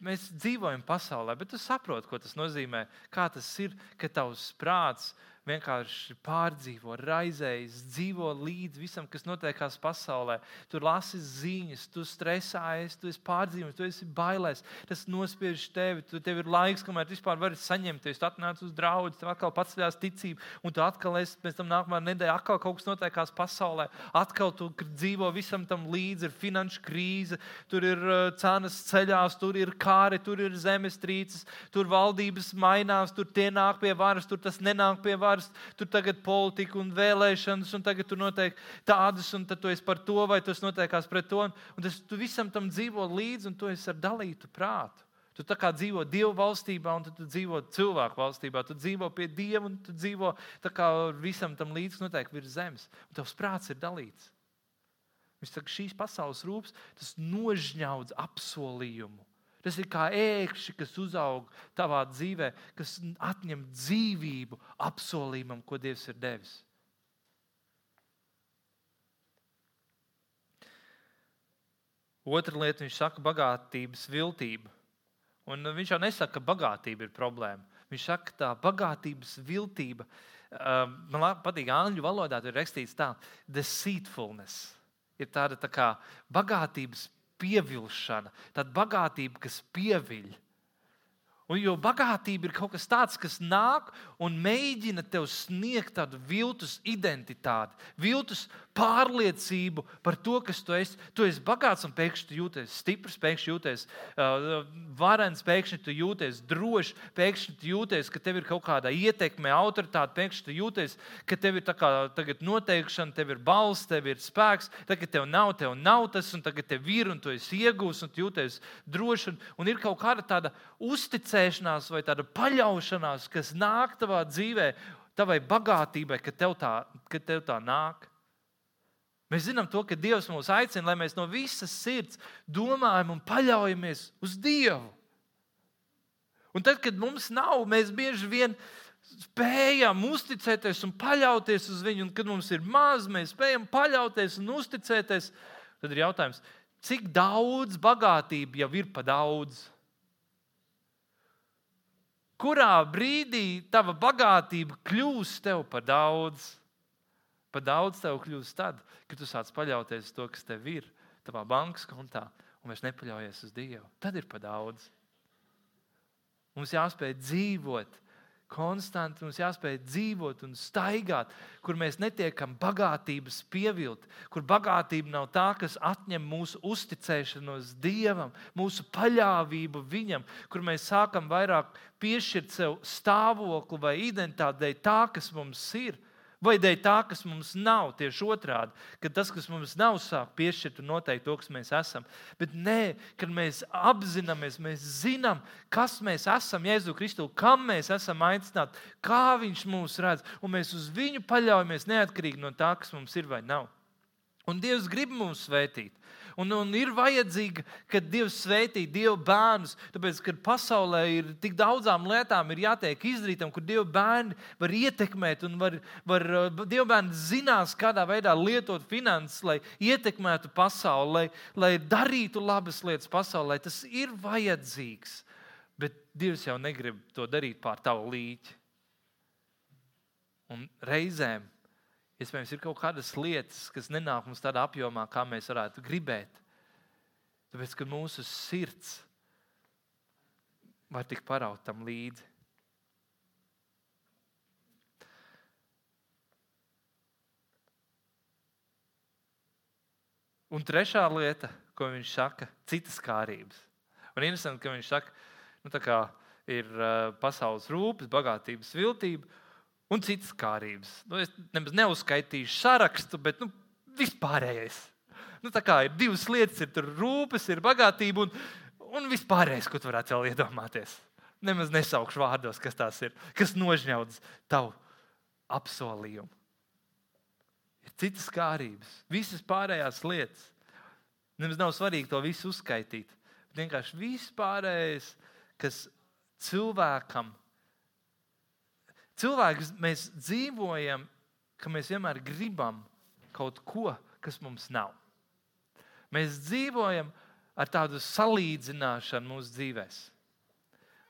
Mēs dzīvojam pasaulē, bet tu saproti, ko tas nozīmē. Kā tas ir, ka tavs prāts vienkārši pārdzīvo, raizējas, dzīvo līdzi visam, kas notiekās pasaulē. Tu lasi ziņas, tu stresājies, tu esi pārdzīvojis, tu esi bailēs. Tas nospiež tevi. Tu, tev ir laiks, kamēr tu vispār vari saņemties. Tu atnāc uz draugu, tev atkal paceļās ticība, un tu atkal esi pēc tam nākamā nedēļa, atkal kaut kas notiekās pasaulē. Atkal tu dzīvo visam tam līdzi, ir finanšu krīze, tur ir uh, cenas ceļās, tur ir kāri, tur ir zemestrīces, tur valdības mainās, tur tie nāk pie varas, tur tas nenāk pie varas varas, tur tagad politika un vēlēšanas, un tagad tur notiek tādas, un tad tu esi par to, vai tas notiekās pret to. Un tas, tu visam tam dzīvo līdzi, un tu esi ar dalītu prātu. Tu tā kā dzīvo Dieva valstībā, un tu dzīvo cilvēku valstībā. Tu dzīvo pie Dieva, un tu dzīvo tā kā visam tam līdzi notiek virs zemes. Un tavs prāts ir dalīts. Viņš saka, šīs pasaules rūpes, tas nožņaudz apsolījumu. Tas ir kā ēkšķi, kas uzaug tavā dzīvē, kas atņem dzīvību apsolījumam, ko Dievs ir devis. Otra lieta, viņš saka, bagātības viltība. Un viņš jau nesaka, ka bagātība ir problēma. Viņš saka, ka tā bagātības viltība, um, man patīk, angļu valodā tur ir rakstīts tā, deceitfulness. Ir tāda tā kā bagātības pievilkšana, tāda bagātība, kas pieviļ. Un jo bagātība ir kaut kas tāds, kas nāk un mēģina tev sniegt tādu viltus identitāti, viltus pārliecību par to, kas tu esi. Tu esi bagāts un pēkšņi jūties stiprs, pēkšņi jūties uh, varens, pēkšņi tu jūties drošs, pēkšņi tu jūties, ka tev ir kaut kāda ietekme, autoritāte, pēkšņi tu jūties, ka tev ir tagad noteikšana, tev ir balss, tev ir spēks. Tagad tev nav, tev nav tas, un tagad tev ir, un tu esi iegūs, un tu jūties drošs. Un, un ir kaut kāda tāda uzticība uzticēšanās vai tāda paļaušanās, kas nāk tavā dzīvē, tavai bagātībai, kad tev tā, kad tev tā nāk. Mēs zinām to, ka Dievs mūs aicina, lai mēs no visas sirds domājam un paļaujamies uz Dievu. Un tad, kad mums nav, mēs bieži vien spējam uzticēties un paļauties uz viņu, un kad mums ir maz, mēs spējam paļauties un uzticēties. Tad ir jautājums, cik daudz bagātība jau ir pa daudz? Kurā brīdī tava bagātība kļūs tev par daudz. Pa daudz tev kļūst tad, kad tu sāc paļauties uz to, kas tev ir tavā bankas kontā, un vairs nepaļaujies uz Dievu. Tad ir pa daudz. Mums jāspēj dzīvot konstanti, mums jāspēj dzīvot un staigāt, kur mēs netiekam bagātības pievilt, kur bagātība nav tā, kas atņem mūsu uzticēšanos Dievam, mūsu paļāvību Viņam, kur mēs sākam vairāk piešķirt sev stāvokli vai identitāti tā, kas mums ir. Vai dēļ tā, kas mums nav, tieši otrādi, ka tas, kas mums nav, sāk piešķirt un noteikt to, kas mēs esam. Bet nē, kad mēs apzināmies, mēs zinām, kas mēs esam Jēzu Kristu, kam mēs esam aicināti, kā Viņš mūs redz, un mēs uz Viņu paļaujamies neatkarīgi no tā, kas mums ir vai nav. Un Dievs grib mums svētīt. Un, un ir vajadzīga, ka Dievs svētī Dieva bērnus. Tāpēc, kad pasaulē ir tik daudzām lietām, jātiek izdarītam, kur Dieva bērni var ietekmēt, un var, var, Dieva bērni zinās, kādā veidā lietot finanses, lai ietekmētu pasauli, lai, lai darītu labas lietas pasaulē. Tas ir vajadzīgs. Bet Dievs jau negrib to darīt pār tavu līķi. Un reizēm Iespējams, ir kaut kādas lietas, kas nenāk mums tādā apjomā, kā mēs varētu gribēt. Tāpēc, ka mūsu sirds var tik paraut tam līdzi. Un trešā lieta, ko viņš saka, ir citas kārības. Un interesanti, ka viņš saka, nu, ka ir uh, pasaules rūpes, bagātības, viltība un citas kārības. Nu, es nemaz neuzskaitīšu sarakstu, bet nu, vispārējais. Nu, tā kā ir divas lietas, ir rūpes, ir bagātība un, un vispārējais, ko tu varētu vēl iedomāties. Nemaz nesaukšu vārdos, kas tas ir, kas nožņauts tavu apsolījumu. Ir citas kārības, visas pārējās lietas. Nemaz nav svarīgi to visu uzskaitīt. Vienkārši viss pārējais, kas cilvēkam ir Cilvēks mēs dzīvojam, ka mēs vienmēr gribam kaut ko, kas mums nav. Mēs dzīvojam ar tādu salīdzināšanu mūsu dzīvēm.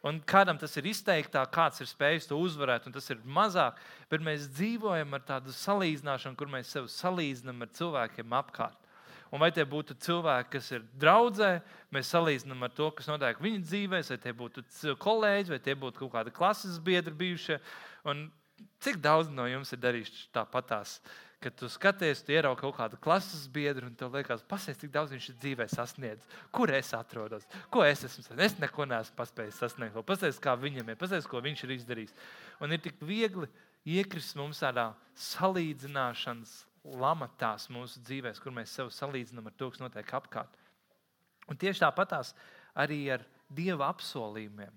Un kādam tas ir izteiktāk, kāds ir spējis to uzvarēt, un tas ir mazāk, bet mēs dzīvojam ar tādu salīdzināšanu, kur mēs sevi salīdzinām ar cilvēkiem apkārt. Un vai tie būtu cilvēki, kas ir draudzē, mēs salīdzinām ar to, kas notiek viņu dzīvē, vai tie būtu kolēģi, vai tie būtu kaut kādi klases biedri bijušie. Un cik daudz no jums ir darījuši tāpatās? Kad tu skaties, tu ieraugi kaut kādu klases biedru, un tev liekas, pasies, cik daudz viņš ir dzīvē sasniedzis. Kur es atrodos? Ko es esmu sasniedzis? Es neko neesmu paspējis sasniegt. Pasies, kā viņam ir, pasies, ko viņš ir izdarījis. Un ir tik viegli iekrist mums tādā salīdzināšanas lamatās mūsu dzīvēm, kur mēs sev salīdzinām ar to, kas notiek apkārt. Un tieši tāpatās arī ar Dieva apsolījumiem,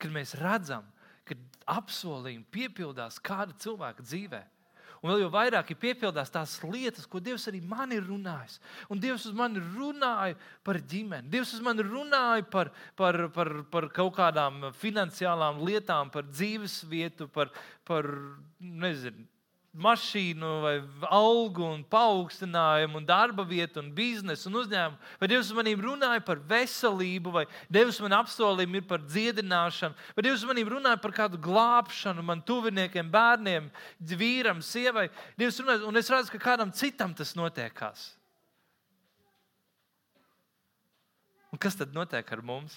kad mēs redzam, ka apsolījumi piepildās kāda cilvēka dzīvēm. Un vēl jau vairāk ir piepildās tās lietas, ko Dievs arī man ir runājis. Un Dievs uz mani runāja par ģimeni, Dievs uz mani runāja par, par, par, par kaut kādām finansiālām lietām, par dzīves vietu, par, par nezinu, mašīnu, vai algu, un paaugstinājumu, un darba vietu, un biznesu un uzņēmumu. Vai Dievs manīm runāja par veselību, vai Dievs man apsolījumi ir par dziedināšanu, vai Dievs manīm runāja par kādu glābšanu, man tuviniekiem, bērniem, vīram, sievai. Dievs runāja, un es redzu, ka kādam citam tas notiekās. Un kas tad notiek ar mums?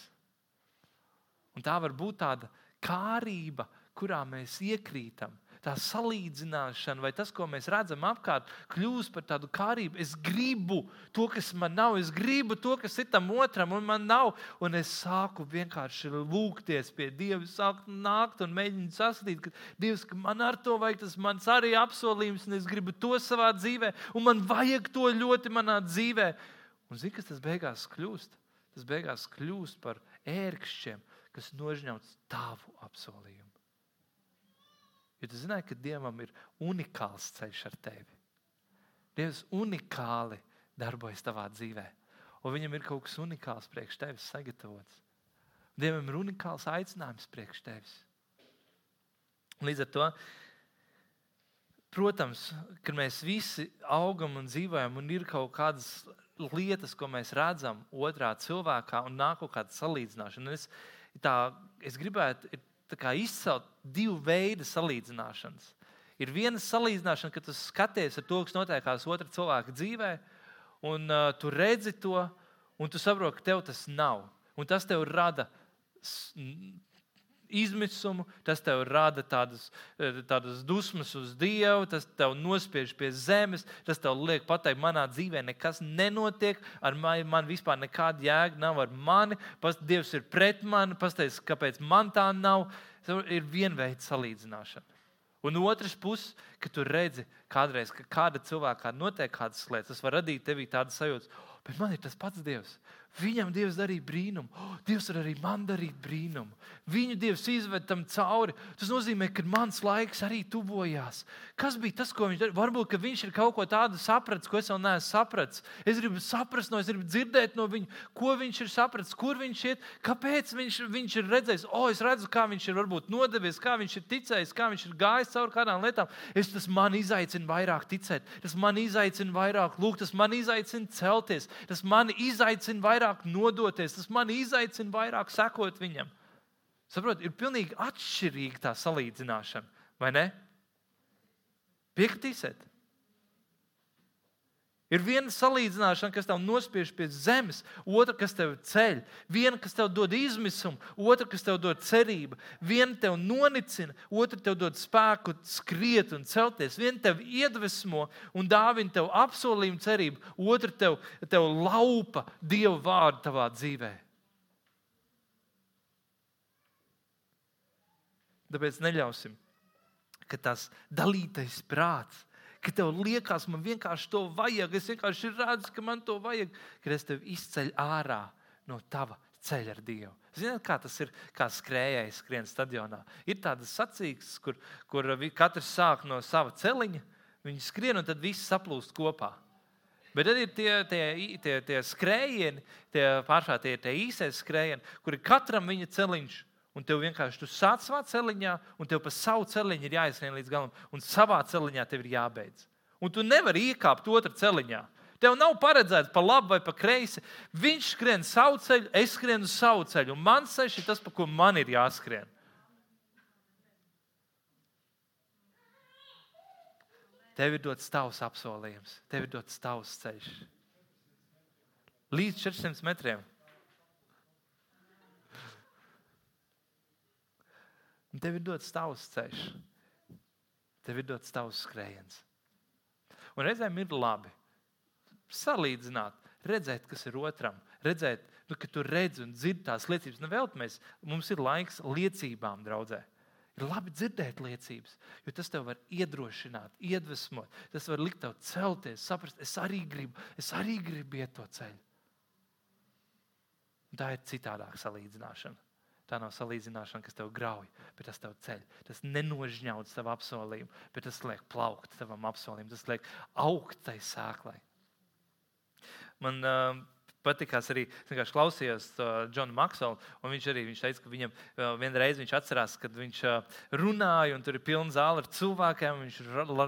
Un tā var būt tāda kārība, kurā mēs iekrītam tā salīdzināšana, vai tas, ko mēs redzam apkārt, kļūst par tādu kārību. Es gribu to, kas man nav, es gribu to, kas ir tam otram, un man nav. Un es sāku vienkārši lūgties pie Dieva, sāku nākt un mēģināt sasniegt, ka Dievs, ka man ar to vajag, tas mans arī apsolījums, un es gribu to savā dzīvē, un man vajag to ļoti manā dzīvē. Un zini, kas tas beigās kļūst? Tas beigās kļūst par ērkšķiem, kas nožņauts tavu apsolījumu. Jo tu zināji, ka Dievam ir unikāls ceļš ar tevi. Dievs unikāli darbojas tavā dzīvē, un Viņam ir kaut kas unikāls priekš tevis sagatavots. Dievam ir unikāls aicinājums priekš tevis. Līdz ar to, protams, kad mēs visi augam un dzīvojam, un ir kaut kādas lietas, ko mēs redzam otrā cilvēkā, un nāk kaut kāda salīdzināšana. Es, tā, es gribētu izcelt divu veidu salīdzināšanas. Ir viena salīdzināšana, kad tu skaties to, kas notiekās otra cilvēka dzīvē, un uh, tu redzi to, un tu saproti, ka tev tas nav. Un tas tev rada izmisumu, tas tev rada tādas, eh, tādas dusmas uz Dievu, tas tev nospiež pie zemes, tas tev liek pateikt, manā dzīvē nekas nenotiek, ar mani man vispār nekāda jēga nav ar mani, pats Dievs ir pret mani, pastāstīs, kāpēc man tā nav. Tas ir vienveida salīdzināšana. Un otrs puses, ka tu redzi, kādreiz, ka kāda cilvēkā notiek kādas lietas, tas var radīt tevī tādas sajūtas, bet man ir tas pats Dievs. Viņam Dievs darīja brīnumu. Oh, Dievs var arī man darīt brīnumu. Viņu Dievs izved tam cauri. Tas nozīmē, ka mans laiks arī tuvojās. Kas bija tas, ko viņš darīja? Varbūt viņš ir kaut ko tādu sapratis, ko es vēl neesmu sapratis. Es gribu saprast, no, es gribu dzirdēt no viņa, ko viņš ir sapratis, kur viņš iet, kāpēc viņš, viņš ir redzējis. O, oh, es redzu, kā viņš ir varbūt nodevies, kā viņš ir ticējis, kā viņš ir gājis cauri kādām lietām. Es, tas man izaicina vairāk ticēt, tas man izaicina vairāk lūgt, tas man izaicina celties, tas man izaicina vairāk vairāk nodoties, tas man izaicina vairāk sekot viņam. Saprotiet, ir pilnīgi atšķirīga tā salīdzināšana, vai ne? Piekritīsiet? Ir viena salīdzināšana, kas tev nospiež pie zemes, otra, kas tev ceļ, viena, kas tev dod izmisumu, otra, kas tev dod cerību, viena tev nonicina, otra tev dod spēku skriet un celties, viena tev iedvesmo un dāvina tev apsolījumu cerību, otra tev, tev laupa Dieva vārdu tavā dzīvē. Tāpēc neļausim, ka tas dalītais prāts ka tev liekas, man vienkārši to vajag. Es vienkārši redzu, ka man to vajag, kad es tevi izceļu ārā no tava ceļa ar Dievu. Ziniet, kā tas ir, kā skrējējis skrien stadionā. Ir tādas sacīkstes, kur, kur katrs sāk no sava celiņa, viņi skrien un tad viss saplūst kopā. Bet tad ir tie, tie, tie, tie skrējieni, tie pārsvarā tie, tie īsais skrējieni, kur ir katram viņa celiņš un tev vienkārši tu sāc savā celiņā, un tev pa savu celiņu ir jāizskrien līdz galam, un savā celiņā tev ir jābeidz. Un tu nevari iekāpt otrā celiņā. Tev nav paredzēts pa labi vai pa kreisi. Viņš skrien savu ceļu, es skrienu savu ceļu, un mans ceļš ir tas, pa ko man ir jāskrien. Tev ir dots tavs apsolījums, tev ir dots tavs ceļš. Līdz 400 metriem tev ir dots tavs ceļš, tev ir dots tavs skrējiens. Un reizēm ir labi salīdzināt, redzēt, kas ir otram, redzēt, nu, ka tu redzi un dzirdi tās liecības. Nu, vēl mēs, mums ir laiks liecībām, draudzē. Ir labi dzirdēt liecības, jo tas tev var iedrošināt, iedvesmot. Tas var likt tev celties, saprast, es arī gribu, es arī gribu iet to ceļu. Un tā ir citādāka salīdzināšana. Tā nav salīdzināšana, kas tev grauj, bet tas tev ceļ. Tas nenožņauts tavu apsolījumu, bet tas liek plaukt tavam apsolījumam, tas liek augt tai sēklai. Man uh, patīkās arī, klausījos uh, Džonu Makselu, un viņš arī viņš teica, ka viņam uh, vienreiz viņš atcerās, kad viņš uh, runāja, un tur ir pilna zāle ar cilvēkiem, viņš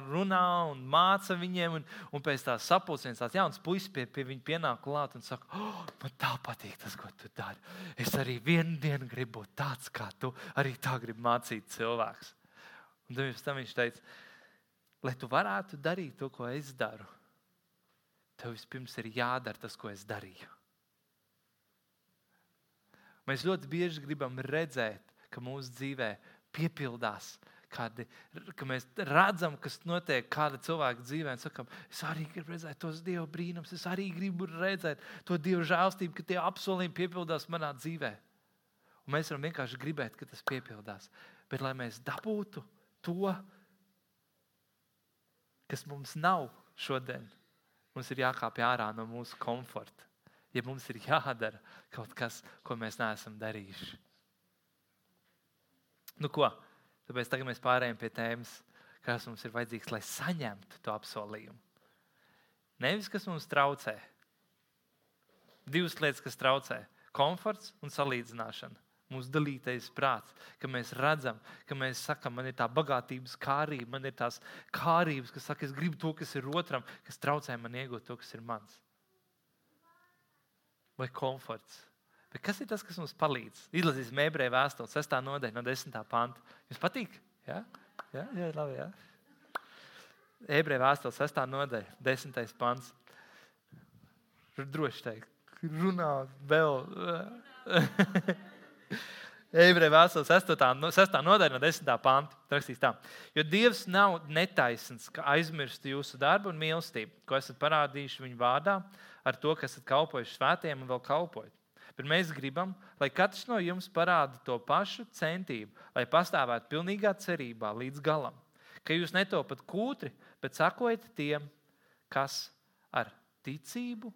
runā un māca viņiem, un, un pēc tā sapulcēs tāds jauns puisis pie, pie viņa pienāk klāt un saka, oh, man tā patīk tas, ko tu dari. Es arī vienu dienu gribu būt tāds kā tu, arī tā gribu mācīt cilvēks. Un tad viņš teica, lai tu varētu darīt to, ko es daru tev vispirms ir jādara tas, ko es darīju. Mēs ļoti bieži gribam redzēt, ka mūsu dzīvē piepildās kādi, ka mēs redzam, kas notiek kāda cilvēka dzīvē, un sakām, es arī gribu redzēt tos Dieva brīnumus, es arī gribu redzēt to Dieva žēlstību, ka tie apsolījumi piepildās manā dzīvē. Un mēs varam vienkārši gribēt, ka tas piepildās. Bet, lai mēs dabūtu to, kas mums nav šodien, Mums ir jākāpj ārā no mūsu komforta. Ja mums ir jādara kaut kas, ko mēs neesam darījuši. Nu, ko? Tāpēc tagad mēs pārējām pie tēmas, kas mums ir vajadzīgs, lai saņemtu to apsolījumu. Nevis kas mums traucē. Divas lietas, kas traucē - komforts un salīdzināšana mūsu dalītais prāts, ka mēs redzam, ka mēs sakām, man ir tā bagātības kārība, man ir tās kārības, kas saka, es gribu to, kas ir otram, kas traucē man iegūt to, kas ir mans. Vai komforts. Bet kas ir tas, kas mums palīdz? Izlasīsim ebreju vēstuli, 6. nodaļa, no 10. panta. Jums patīk? Jā, jā, jā labi. Jā. Ebreju vēstures 6. nodaļa, 10. pants. Droši teikt, runā vēl. Ebreju vēstures 6. nodaļa, no 10. panta. Rakstīs tā, jo Dievs nav netaisns, ka aizmirst jūsu darbu un mīlestību, ko esat parādījuši viņa vārdā, ar to, ka esat kalpojuši svētiem un vēl kalpojat. Bet mēs gribam, lai katrs no jums parāda to pašu centību, lai pastāvētu pilnīgā cerībā līdz galam. Ka jūs netopat kūtri, bet sakojiet tiem, kas ar ticību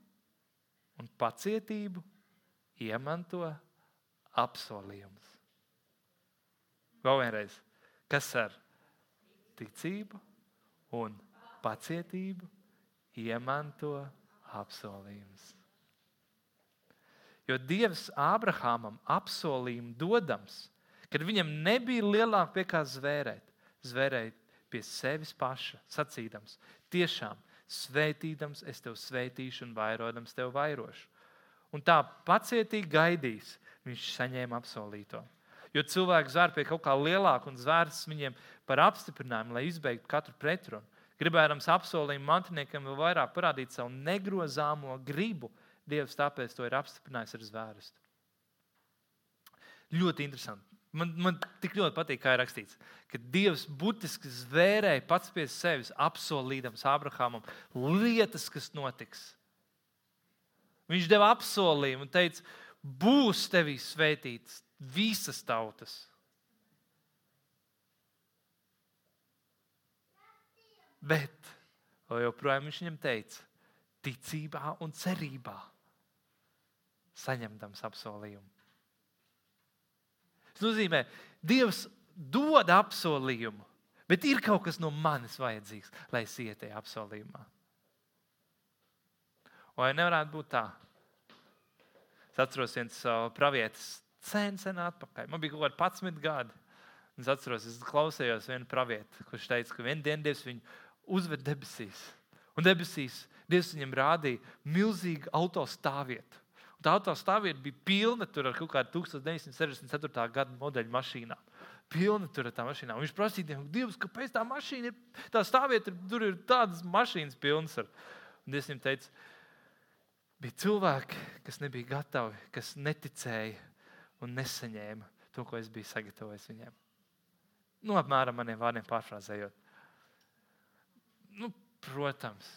un pacietību iemanto apsolījumus. Vēl vienreiz, kas ar ticību un pacietību iemanto apsolījumus. Jo Dievs Ābrahamam apsolījumu dodams, kad viņam nebija lielāka pie kā zvērēt, zvērēt pie sevis paša, sacīdams, tiešām svētīdams, es tevi svētīšu un vairojams tevi vairošu. Un tā pacietīgi gaidīs, viņš saņēma apsolīto. Jo cilvēks zvēr pie kaut kā lielāka un zvērs viņiem par apstiprinājumu, lai izbeigtu katru pretrunu. Gribējams apsolījumu mantiniekam vēl vairāk parādīt savu negrozāmo gribu. Dievs tāpēc to ir apstiprinājis ar zvērstu. Ļoti interesanti. Man, man tik ļoti patīk, kā ir rakstīts, ka Dievs būtiski zvērēja pats pie sevis, apsolīdams Abrahamam lietas, kas notiks. Viņš deva apsolījumu un teica, būs tevī svētītas visas tautas. Bet joprojām viņš viņam teica, ticībā un cerībā saņemdams apsolījumu. Tas nozīmē, Dievs dod apsolījumu, bet ir kaut kas no manis vajadzīgs, lai es ietu tajā apsolījumā. Vai nevarētu būt tā? Es atceros viens uh, pravietis sen, sen atpakaļ. Man bija kaut kādi 11 gadi. Es atceros, es klausījos vienu pravietu, kurš teica, ka vienā dienā Dievs viņu uzved debesīs. Un debesīs Dievs viņam rādīja milzīgu autostāvvietu. Tā autostāvvieta bija pilna ar kaut kādu 1964. gada modeļu mašīnām. Pilna tur ar tā mašīnām. Viņš prasīja, Dievs, kāpēc tā mašīna ir, tā stāvvieta, tur ir tādas mašīnas pilnas ar. Un Dievs viņam teica, bija cilvēki, kas nebija gatavi, kas neticēja un nesaņēma to, ko es biju sagatavojis viņiem. Nu, apmēram maniem vārdiem pārfrāzējot. Nu, protams,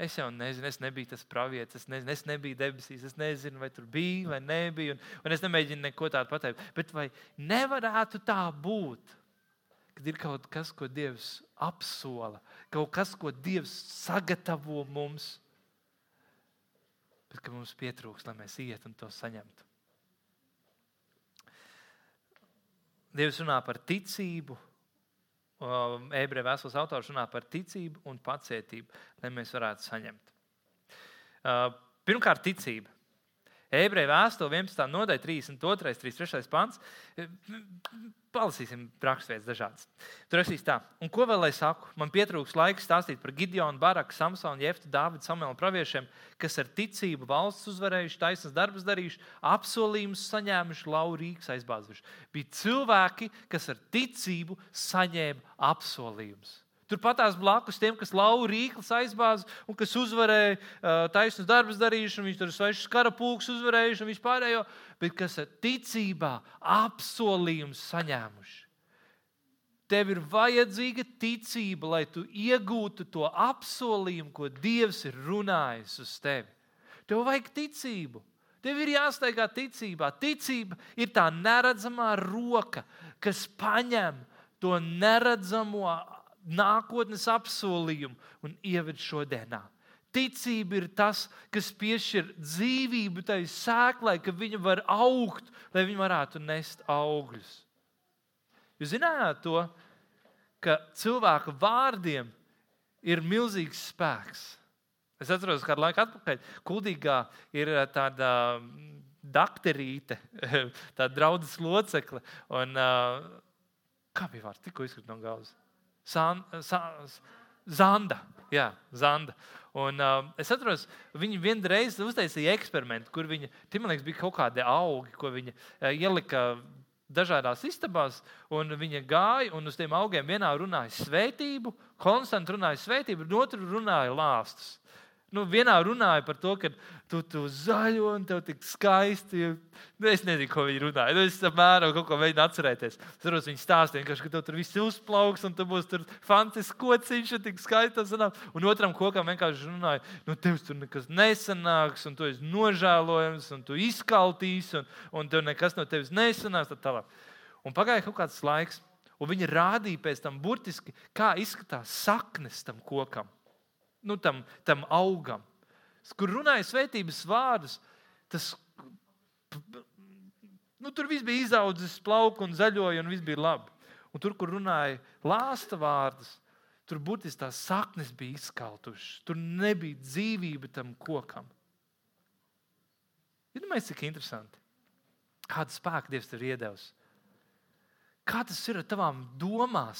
es jau nezinu, es nebiju tas pravietis, es, nezinu, es nebiju debesīs, es nezinu, vai tur bija vai nebija, un, un es nemēģinu neko tādu pateikt. Bet vai nevarētu tā būt? Kad ir kaut kas, ko Dievs apsola, kaut kas, ko Dievs sagatavo mums, bet ka mums pietrūks, lai mēs ietu un to saņemtu. Dievs runā par ticību. Ebreju vēstules autors runā par ticību un pacietību, lai mēs varētu saņemt. Pirmkārt, ticība. Ebreju vēstule 11. nodaļa, 32. 33. pants. Palasīsim raksturvietas dažādas. Tur rakstīs tā, un ko vēl lai saku? Man pietrūks laiks stāstīt par Gideonu, Baraku, Samsonu, Jeftu, Dāvidu, Samuelu praviešiem, kas ar ticību valsts uzvarējuši, taisnas darbus darījuši, apsolījumus saņēmuši, laurīgus aizbāzuši. Bija cilvēki, kas ar ticību saņēma apsolījumus. Turpat blakus tiem, kas lauva rīklis aizbāza un kas uzvarēja taisnus darbus darījuši, viņš tur svešus karapulkus uzvarējuši un vispārējo, bet kas ticībā apsolījumus saņēmuši. Tev ir vajadzīga ticība, lai tu iegūtu to apsolījumu, ko Dievs ir runājis uz tevi. Tev vajag ticību. Tev ir jāsteigā ticībā. Ticība ir tā neredzamā roka, kas paņem to neredzamo nākotnes apsolījumu un ieved šodienā. Ticība ir tas, kas piešķir dzīvību tai sēklai, ka viņa var augt, lai viņa varētu nest augļus. Jūs zinājāt to, ka cilvēka vārdiem ir milzīgs spēks. Es atceros, kādu laiku atpakaļ Kuldīgā ir eh, tāda mm, dakterīte, tāda draudzes locekle. Un, uh, kā bija vārds? Tikko izkrīt no galvas. San, san, Zanda. Jā, Zanda. Un, uh, es atceros, viņi vienreiz uztaisīja eksperimentu, kur viņa, liekas, bija kaut kādi augi, ko viņa uh, ielika dažādās istabās, un viņa gāja un uz tiem augiem vienā runāja svētību, konstanti runāja svētību, un otru runāja lāstus. Nu, vienā runāja par to, ka tu, tu zaļo un tev tik skaisti. Nu, es nezinu, ko viņi runāja. Nu, es apmēram kaut ko mēģinu atcerēties. Es saprotu, viņi stāstīja, ka tev tur viss uzplauks un tu būsi tur fantastisks kociņš un tik skaists. Un otram kokam vienkārši runāja, nu, tev tur nekas nesanāks, un tu esi nožēlojams, un tu izkaltīsi, un, un tev nekas no tevis nesanāks. Un pagāja kaut kāds laiks, un viņi rādīja pēc tam burtiski, kā izskatās saknes tam kokam nu, tam, tam augam, kur runāja svētības vārdus, tas nu, tur viss bija izaudzis, plauka un zaļoja, un viss bija labi. Un tur, kur runāja lāsta vārdus, tur burtiski tās saknes bija izkautušas. Tur nebija dzīvība tam kokam. Iedomājieties, cik interesanti. Kādu spēku Dievs ir iedevis? Kā tas ir ar tavām domām,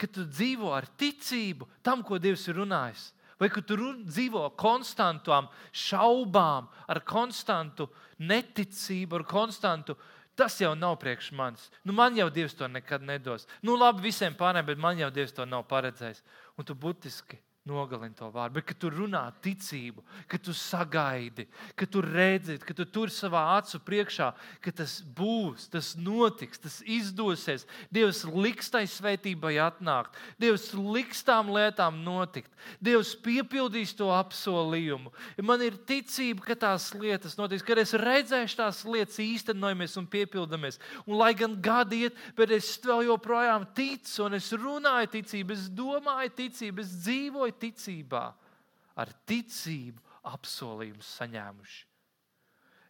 kad tu dzīvo ar ticību tam, ko Dievs ir runājis? Vai ka tu dzīvo konstantām šaubām, ar konstantu neticību, ar konstantu. Tas jau nav priekš manis. Nu, man jau Dievs to nekad nedos. Nu, labi, visiem pārējiem, bet man jau Dievs to nav paredzējis. Un tu būtiski nogalini to vārdu, bet tu runā ticību, ka tu sagaidi, ka tu redzi, ka tu tur savā acu priekšā, ka tas būs, tas notiks, tas izdosies. Dievs liks tai svētībai atnākt, Dievs liks tām lietām notikt, Dievs piepildīs to apsolījumu. Man ir ticība, ka tās lietas notiks, kad es redzēšu tās lietas īstenojamies un piepildamies. Un, lai gan gadi iet, bet es vēl joprojām ticu un es runāju ticību, es domāju ticību, es dzīvoju dzīvoja ticībā, ar ticību apsolījumus saņēmuši.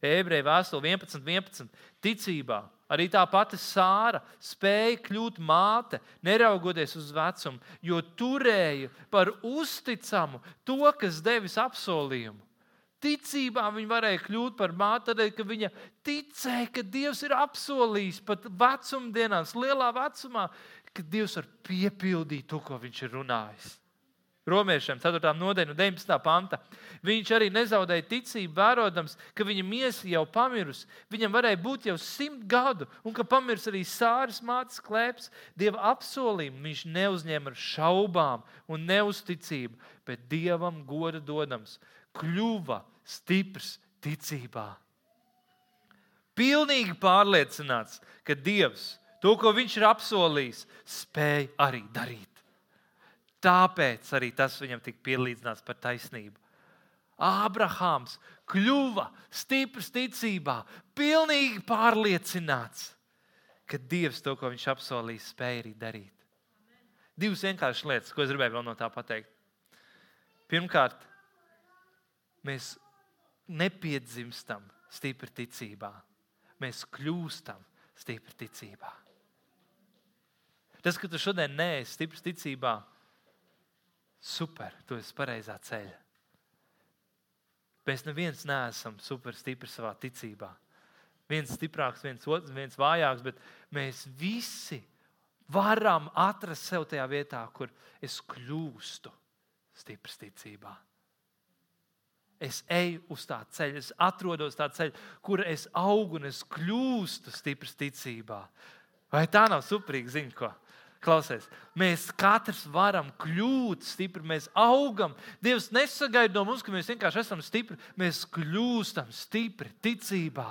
Ebreju vēstule 11, 11. Ticībā arī tā pati Sāra spēja kļūt māte, neraugoties uz vecumu, jo turēja par uzticamu to, kas devis apsolījumu. Ticībā viņa varēja kļūt par māti, tādēļ, ka viņa ticēja, ka Dievs ir apsolījis pat vecumdienās, lielā vecumā, ka Dievs var piepildīt to, ko viņš ir runājis. Romiešiem 4. nodaļa, 19. panta. Viņš arī nezaudēja ticību, vērojams, ka viņa miesa jau pamirusi. Viņam varēja būt jau simt gadu, un ka pamirs arī sāras mātes klēps. Dieva apsolījumu viņš neuzņēma ar šaubām un neusticību, bet dievam goda dodams, kļuva stiprs ticībā. Pilnīgi pārliecināts, ka Dievs to, ko viņš ir apsolījis, spēj arī darīt. Tāpēc arī tas viņam tika pielīdzināts par taisnību. Ābrahāms kļuva stiprs ticībā, pilnīgi pārliecināts, ka Dievs to, ko viņš apsolīja, spēja arī darīt. Divas vienkāršas lietas, ko es gribēju vēl no tā pateikt. Pirmkārt, mēs nepiedzimstam stipri ticībā, mēs kļūstam stipri ticībā. Tas, ka tu šodien neesi stiprs ticībā, super, tu esi pareizā ceļā. Mēs neviens neesam super stipri savā ticībā. Viens stiprāks, viens, otrs, viens vājāks, bet mēs visi varam atrast sev tajā vietā, kur es kļūstu stiprs ticībā. Es eju uz tā ceļa, es atrodos tā ceļa, kur es augu un es kļūstu stiprs ticībā. Vai tā nav superīga ziņa? Ko? Klausies, mēs katrs varam kļūt stipri, mēs augam. Dievs nesagaida no mums, ka mēs vienkārši esam stipri. Mēs kļūstam stipri ticībā.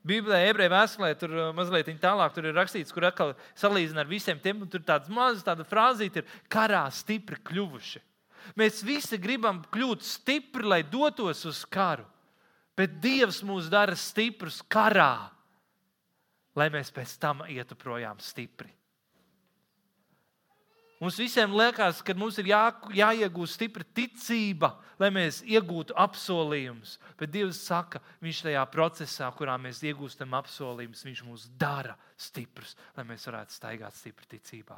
Bībelē, ebreju vēstulē, tur uh, mazliet tālāk tur ir rakstīts, kur atkal salīdzina ar visiem tiem, tur tāds mazs frāzīte ir karā stipri kļuvuši. Mēs visi gribam kļūt stipri, lai dotos uz karu, bet Dievs mūs dara stiprus karā, lai mēs pēc tam ietu projām stipri. Mums visiem liekas, ka mums ir jā, jāiegūst stipra ticība, lai mēs iegūtu apsolījumus. Bet Dievs saka, Viņš tajā procesā, kurā mēs iegūstam apsolījumus, Viņš mūs dara stiprus, lai mēs varētu staigāt stipri ticībā.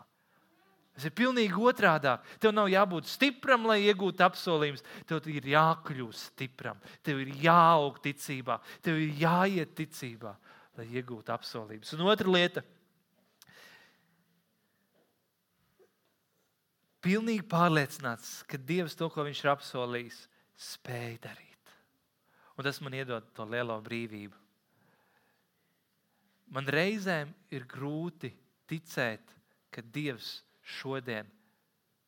Tas ir pilnīgi otrādi. Tev nav jābūt stipram, lai iegūtu apsolījumus. Tev ir jākļūst stipram, tev ir jāaug ticībā, tev ir jāiet ticībā, lai iegūtu apsolījumus. Un otra lieta, pilnīgi pārliecināts, ka Dievs to, ko Viņš ir apsolījis, spēj darīt. Un tas man iedod to lielo brīvību. Man reizēm ir grūti ticēt, ka Dievs šodien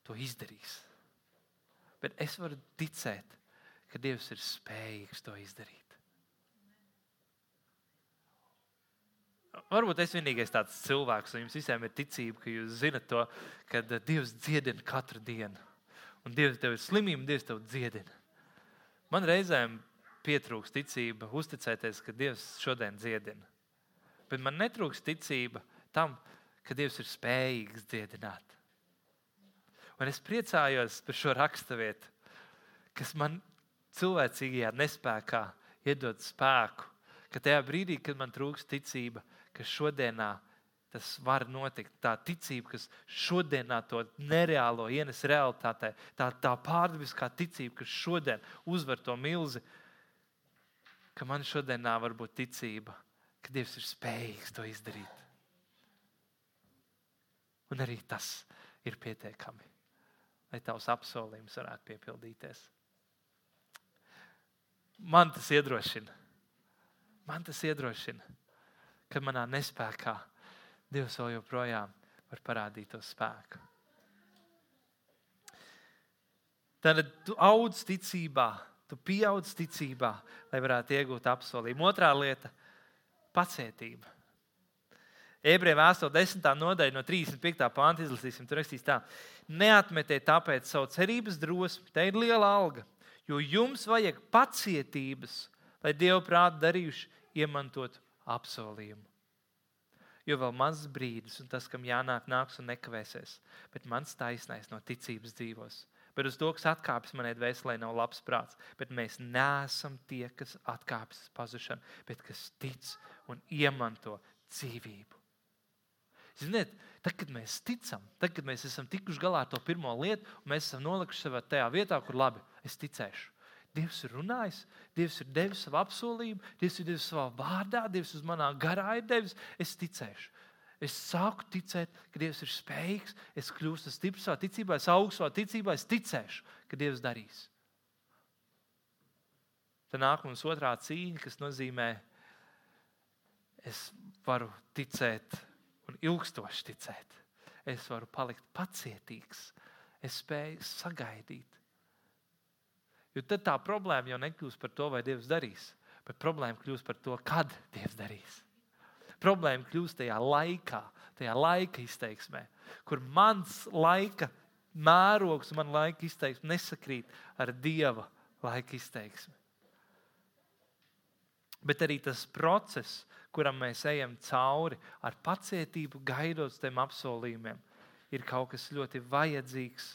to izdarīs. Bet es varu ticēt, ka Dievs ir spējīgs to izdarīt. Varbūt es vienīgais tāds cilvēks, un jums visiem ir ticība, ka jūs zinat to, ka Dievs dziedina katru dienu. Un Dievs tev ir slimība, Dievs tev dziedina. Man reizēm pietrūks ticība, uzticēties, ka Dievs šodien dziedina. Bet man netrūks ticība tam, ka Dievs ir spējīgs dziedināt. Un es priecājos par šo raksturvietu, kas man cilvēcīgajā nespējā iedod spēku, ka tajā brīdī, kad man trūks ticība, ka šodienā tas var notikt. Tā ticība, kas šodienā to nereālo ienes realitātē, tā, tā pārdabiskā ticība, kas šodien uzvar to milzi, ka man šodienā var būt ticība, ka Dievs ir spējīgs to izdarīt. Un arī tas ir pietiekami, lai tavs apsolījums varētu piepildīties. Man tas iedrošina. Man tas iedrošina, ka manā nespējā Dievs vēl joprojām var parādīt to spēku. Tad tu audz ticībā, tu pieaudz ticībā, lai varētu iegūt apsolījumu. Otrā lieta - pacietība. Ebreju vēstule 10. nodaļa no 35. pānta izlasīsim. Tur rakstīts tā: Neatmetiet tāpēc savu cerības drosmi, te ir liela alga, jo jums vajag pacietības, lai Dieva prātu darījuši iemantot apsolījumu. Jo vēl mazs brīdis, un tas, kam jānāk, nāks un nekavēsies. Bet mans taisnais no ticības dzīvos. Bet uz to, kas atkāpjas manai dvēselē, nav labs prāts. Bet mēs neesam tie, kas atkāpjas uz pazušanu, bet kas tic un iemanto dzīvību. Ziniet, tad, kad mēs ticam, tad, kad mēs esam tikuši galā ar to pirmo lietu, un mēs esam nolikuši sev tajā vietā, kur labi, es ticēšu. Dievs ir runājis, Dievs ir devis savu apsolījumu, Dievs ir devis savā vārdā, Dievs uz manā garā ir devis. Es ticēšu. Es sāku ticēt, ka Dievs ir spējīgs, es kļūstu stiprs savā ticībā, es augstu savā ticībā, es ticēšu, ka Dievs darīs. Tad nāk mums otrā cīņa, kas nozīmē, es varu ticēt un ilgstoši ticēt. Es varu palikt pacietīgs, es spēju sagaidīt. Jo tad tā problēma jau nekļūst par to, vai Dievs darīs, bet problēma kļūst par to, kad Dievs darīs. Problēma kļūst tajā laikā, tajā laika izteiksmē, kur mans laika mērogs man laika izteiksme nesakrīt ar Dieva laika izteiksmi. Bet arī tas process, kuram mēs ejam cauri ar pacietību, gaidot tiem apsolījumiem, ir kaut kas ļoti vajadzīgs,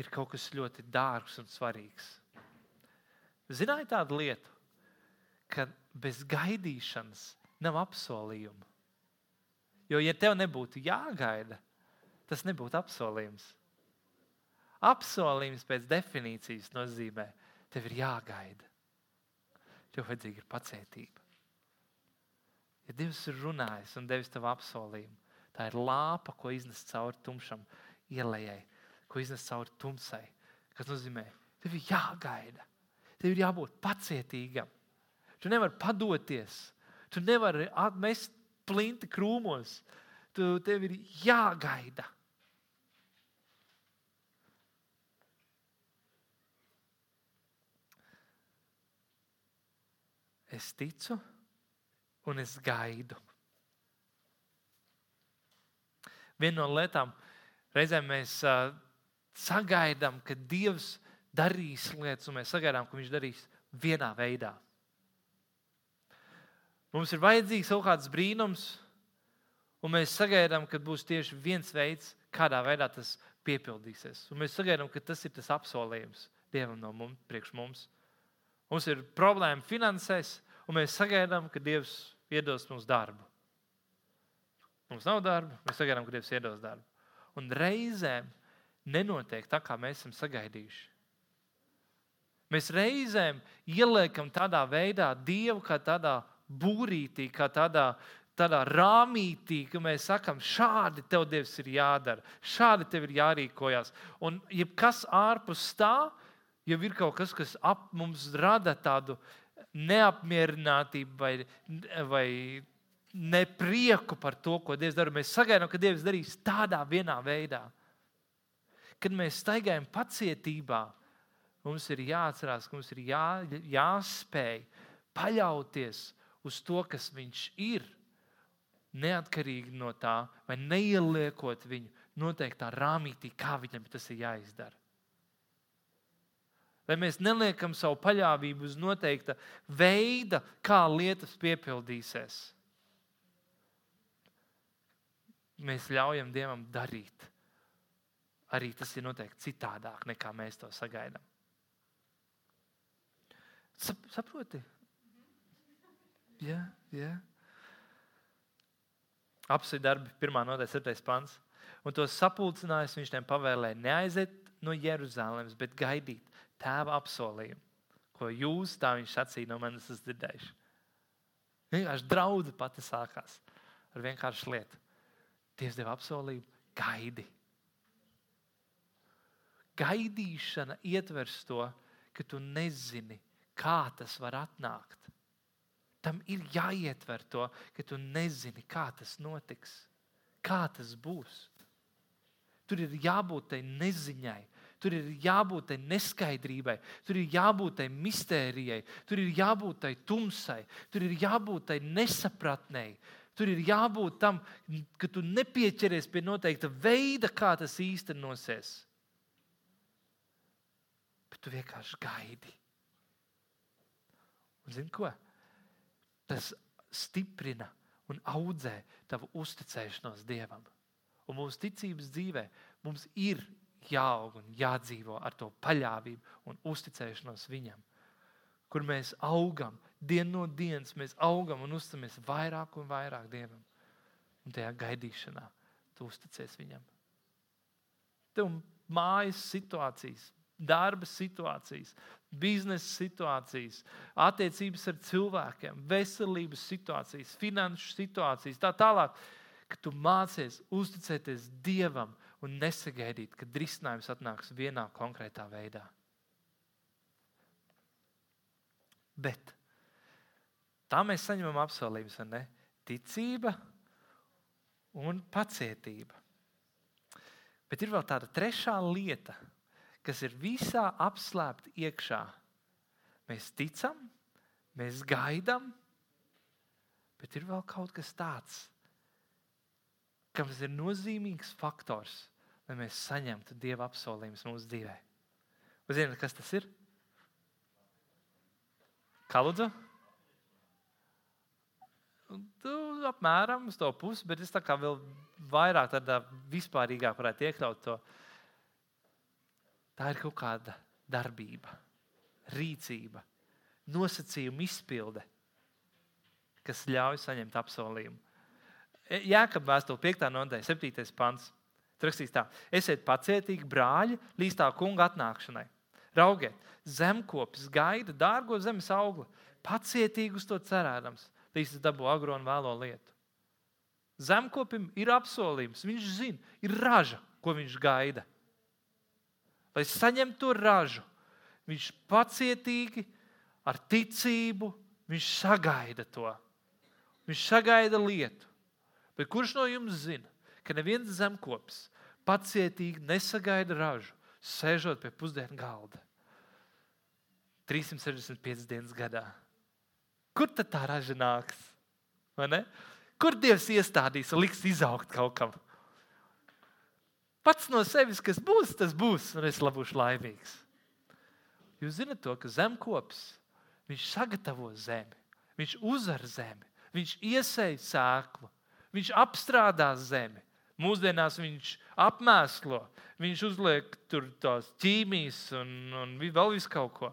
ir kaut kas ļoti dārgs un svarīgs. Zināja tādu lietu, ka bez gaidīšanas nav apsolījuma. Jo, ja tev nebūtu jāgaida, tas nebūtu apsolījums. Apsolījums pēc definīcijas nozīmē, tev ir jāgaida. Tev vajadzīga ir pacietība. Ja Dievs ir runājis un devis tev apsolījumu, tā ir lāpa, ko iznes cauri tumšam ielai, ko iznes cauri tumsai. Tas nozīmē, tev ir jāgaida. Tev ir jābūt pacietīgam. Tu nevari padoties. Tu nevari atmest plinti krūmos. Tu, tev ir jāgaida. Es ticu un es gaidu. Viena no lietām, reizēm mēs uh, sagaidām, ka Dievs darīs lietas, un mēs sagaidām, ka viņš darīs vienā veidā. Mums ir vajadzīgs kaut kāds brīnums, un mēs sagaidām, ka būs tieši viens veids, kādā veidā tas piepildīsies. Un mēs sagaidām, ka tas ir tas apsolījums Dievam no mums, priekš mums. Mums ir problēma finansēs, un mēs sagaidām, ka Dievs iedos mums darbu. Mums nav darba, mēs sagaidām, ka Dievs iedos darbu. Un reizēm nenotiek tā, kā mēs esam sagaidījuši. Mēs reizēm ieliekam tādā veidā Dievu kā tādā būrītī, kā tādā, tādā rāmītī, ka mēs sakām, šādi tev Dievs ir jādara, šādi tev ir jārīkojas. Un jebkas ārpus tā, jau ir kaut kas, kas ap mums rada tādu neapmierinātību vai, vai ne prieku par to, ko Dievs dara. Mēs sagaidām, ka Dievs darīs tādā vienā veidā. Kad mēs staigājam pacietībā, mums ir jāatcerās, ka mums ir jā, jāspēj paļauties uz to, kas Viņš ir. Neatkarīgi no tā, vai neieliekot viņu noteiktā rāmītī, kā viņam tas ir jāizdara. Vai mēs neliekam savu paļāvību uz noteikta veida, kā lietas piepildīsies? Mēs ļaujam Dievam darīt. Arī tas ir noteikti citādāk, nekā mēs to sagaidām. Sap, saproti? Jā, jā. Apsveic darbi, pirmā nodaļa, 7. pants. Un to sapulcinājis viņš tiem pavēlēja neaiziet no Jeruzalemes, bet gaidīt tēva apsolījumu, ko jūs, tā viņš sacīja, no manis esat dzirdējuši. Vienkārši draudzība pati sākās ar vienkāršu lietu. Dievs deva apsolījumu, gaidi. Gaidīšana ietvers to, ka tu nezini, kā tas var atnākt. Tam ir jāietver to, ka tu nezini, kā tas notiks, kā tas būs. Tur ir jābūt tai neziņai, Tur ir jābūt tai neskaidrībai, tur ir jābūt tai mistērijai, tur ir jābūt tai tumsai, tur ir jābūt tai nesapratnei. Tur ir jābūt tam, ka tu nepieķeries pie noteikta veida, kā tas īstenosies. Bet tu vienkārši gaidi. Un zini ko? Tas stiprina un audzē tavu uzticēšanos Dievam. Un mūsu ticības dzīvē mums ir jāaug un jādzīvo ar to paļāvību un uzticēšanos viņam. Kur mēs augam, dienu no dienas mēs augam un uzticamies vairāk un vairāk Dievam. Un tajā gaidīšanā tu uzticies viņam. Tev mājas situācijas, darba situācijas, biznesa situācijas, attiecības ar cilvēkiem, veselības situācijas, finanšu situācijas, tā tālāk. Ka tu mācies uzticēties Dievam un nesagaidīt, ka risinājums atnāks vienā konkrētā veidā. Bet tā mēs saņemam apsolījumus, vai ne? Ticība un pacietība. Bet ir vēl tāda trešā lieta, kas ir visā apslēpta iekšā. Mēs ticam, mēs gaidām, bet ir vēl kaut kas tāds, kam ir nozīmīgs faktors lai mēs saņemtu Dieva apsolījumus mūsu dzīvē. Jūs zināt, kas tas ir? Kā lūdzu? Tu apmēram uz to pusi, bet es tā kā vēl vairāk tādā vispārīgāk varētu iekļaut to. Tā ir kaut kāda darbība, rīcība, nosacījuma izpilde, kas ļauj saņemt apsolījumu. Jēkabā vēstule 5. nodaļa, 7. pants. Tur rakstīts tā, esiet pacietīgi, brāļi, līdz tā kunga atnākšanai. Raugiet, zemkopis gaida dārgo zemes augli, pacietīgi uz to cerēdams, līdz tas dabū agro un vēlo lietu. Zemkopim ir apsolījums, viņš zina, ir raža, ko viņš gaida. Lai saņemtu to ražu, viņš pacietīgi, ar ticību, viņš sagaida to. Viņš sagaida lietu. Bet kurš no jums zina, ka neviens zemkopis pacietīgi nesagaida ražu, sēžot pie pusdienu galda. 365 dienas gadā. Kur tad tā raža nāks? Kur Dievs iestādīs un liks izaugt kaut kam? Pats no sevis, kas būs, tas būs, un es būšu laimīgs. Jūs zināt, to, ka zemkopis viņš sagatavo zemi, viņš uzvar zemi, viņš iesēja sēklu, viņš apstrādā zemi, Mūsdienās viņš apmēslo, viņš uzliek tur tās ķīmijas un, un vēl visu kaut ko.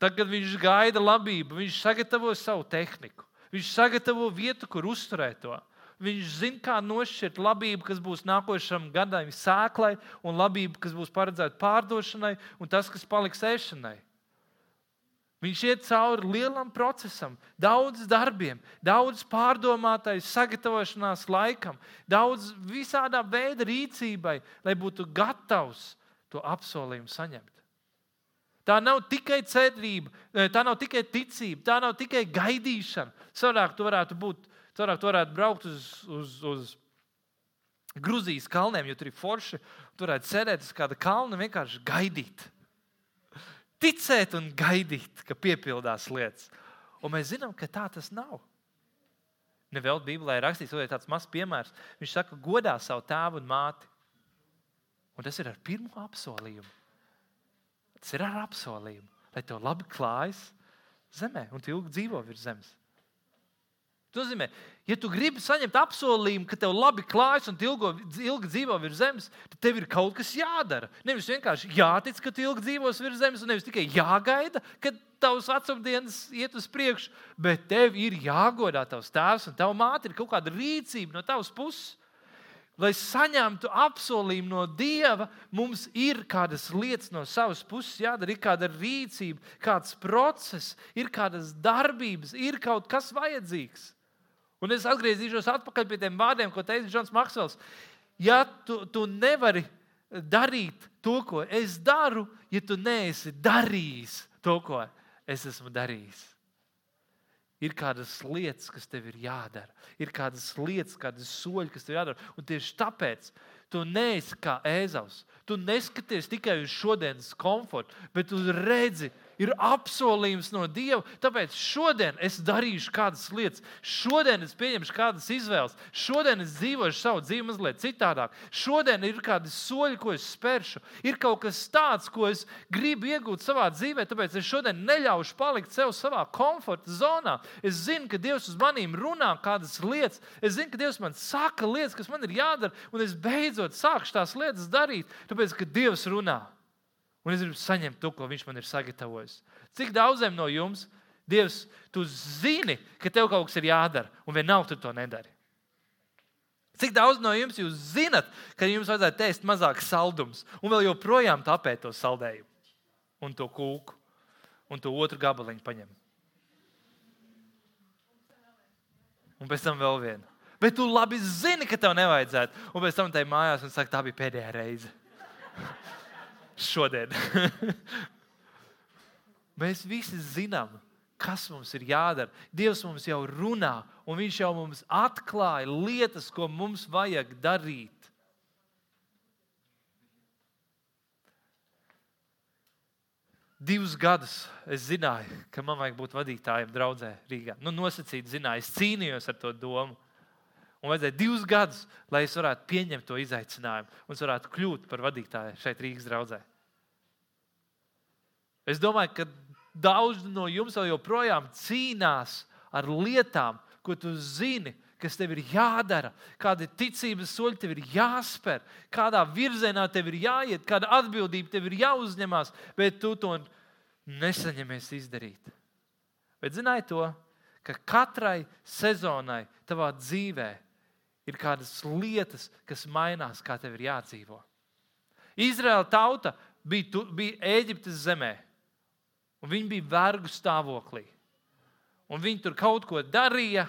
Tad, kad viņš gaida labību, viņš sagatavo savu tehniku. Viņš sagatavo vietu, kur uzturēt to. Viņš zina, kā nošķirt labību, kas būs nākošam gadam sēklai, un labību, kas būs paredzēta pārdošanai, un tas, kas paliks ēšanai. Viņš iet cauri lielam procesam, daudz darbiem, daudz pārdomātai sagatavošanās laikam, daudz visādā veida rīcībai, lai būtu gatavs to apsolījumu saņemt. Tā nav tikai cerība, tā nav tikai ticība, tā nav tikai gaidīšana. Savādāk tu varētu būt, savādāk tu varētu braukt uz, uz, uz Grūzijas kalniem, jo tur ir forši. Tur varētu sēdēt uz kāda kalna un vienkārši gaidīt. Ticēt un gaidīt, ka piepildās lietas. Un mēs zinām, ka tā tas nav. Nevēl Bībelē ir rakstīts, ka tāds mazs piemērs. Viņš saka, godā savu tēvu un māti. Un tas ir ar pirmo apsolījumu. Tas ir ar apsolījumu, lai tev labi klājas zemē un tu ilgi dzīvo virs zemes. Tas nozīmē, ja tu gribi saņemt apsolījumu, ka tev labi klājas un ilgo, ilgi dzīvo virs zemes, tad tev ir kaut kas jādara. Nevis vienkārši jātic, ka tu ilgi dzīvos virs zemes, un nevis tikai jāgaida, kad tavs vecumdienas iet uz priekšu, bet tev ir jāgodā tavs tēvs un tava māte. Ir kaut kāda rīcība no tavas puses. Lai saņemtu apsolījumu no Dieva, mums ir kādas lietas no savas puses jādara, ir kāda rīcība, kāds process, ir kādas darbības, ir kaut kas vajadzīgs. Un es atgriezīšos atpakaļ pie tiem vārdiem, ko teica Džons Maksvels. Ja tu, tu nevari darīt to, ko es daru, ja tu neesi darījis to, ko es esmu darījis. Ir kādas lietas, kas tev ir jādara. Ir kādas lietas, kādas soļi, kas tev jādara. Un tieši tāpēc tu neesi kā ēzavs. Tu neskaties tikai uz šodienas komfortu, bet tu redzi, ir apsolījums no Dieva. Tāpēc šodien es darīšu kādas lietas, šodien es pieņemšu kādas izvēles, šodien es dzīvošu savu dzīvi mazliet citādāk. Šodien ir kādi soļi, ko es spēršu. Ir kaut kas tāds, ko es gribu iegūt savā dzīvē, tāpēc es šodien neļaušu palikt sev savā komforta zonā. Es zinu, ka Dievs uz maniem runā kādas lietas. Es zinu, ka Dievs man saka lietas, kas man ir jādara, un es beidzot sākšu tās lietas darīt, tāpēc ka Dievs runā. Un es gribu saņemt to, ko viņš man ir sagatavojis. Cik daudziem no jums, Dievs, tu zini, ka tev kaut kas ir jādara, un vienalga tu to nedari? Cik daudz no jums jūs zinat, ka jums vajadzētu ēst mazāk saldumus, un vēl joprojām tāpēt to saldējumu, un to kūku, un to otru gabaliņu paņem? Un pēc tam vēl vienu. Bet tu labi zini, ka tev nevajadzētu. Un pēc tam tai mājās un saka, tā bija pēdējā reize šodien. Mēs visi zinām, kas mums ir jādara. Dievs mums jau runā, un Viņš jau mums atklāja lietas, ko mums vajag darīt. Divus gadus es zināju, ka man vajag būt vadītājam draudzē Rīgā. Nu, nosacīti zināju, es cīnījos ar to domu. Un vajadzēja divus gadus, lai es varētu pieņemt to izaicinājumu un varētu kļūt par vadītāju šeit Rīgas draudzē. Es domāju, ka daudzi no jums joprojām cīnās ar lietām, ko tu zini, kas tev ir jādara, kādi ticības soļi tev ir jāspēr, kādā virzienā tev ir jāiet, kāda atbildība tev ir jāuzņemās, bet tu to nesaņemies izdarīt. Bet zināji to, ka katrai sezonai tavā dzīvēm ir kādas lietas, kas mainās, kā tev ir jādzīvo. Izraēla tauta bija, tu, bija Eģiptes zemē, un viņi bija vergu stāvoklī. Un viņi tur kaut ko darīja,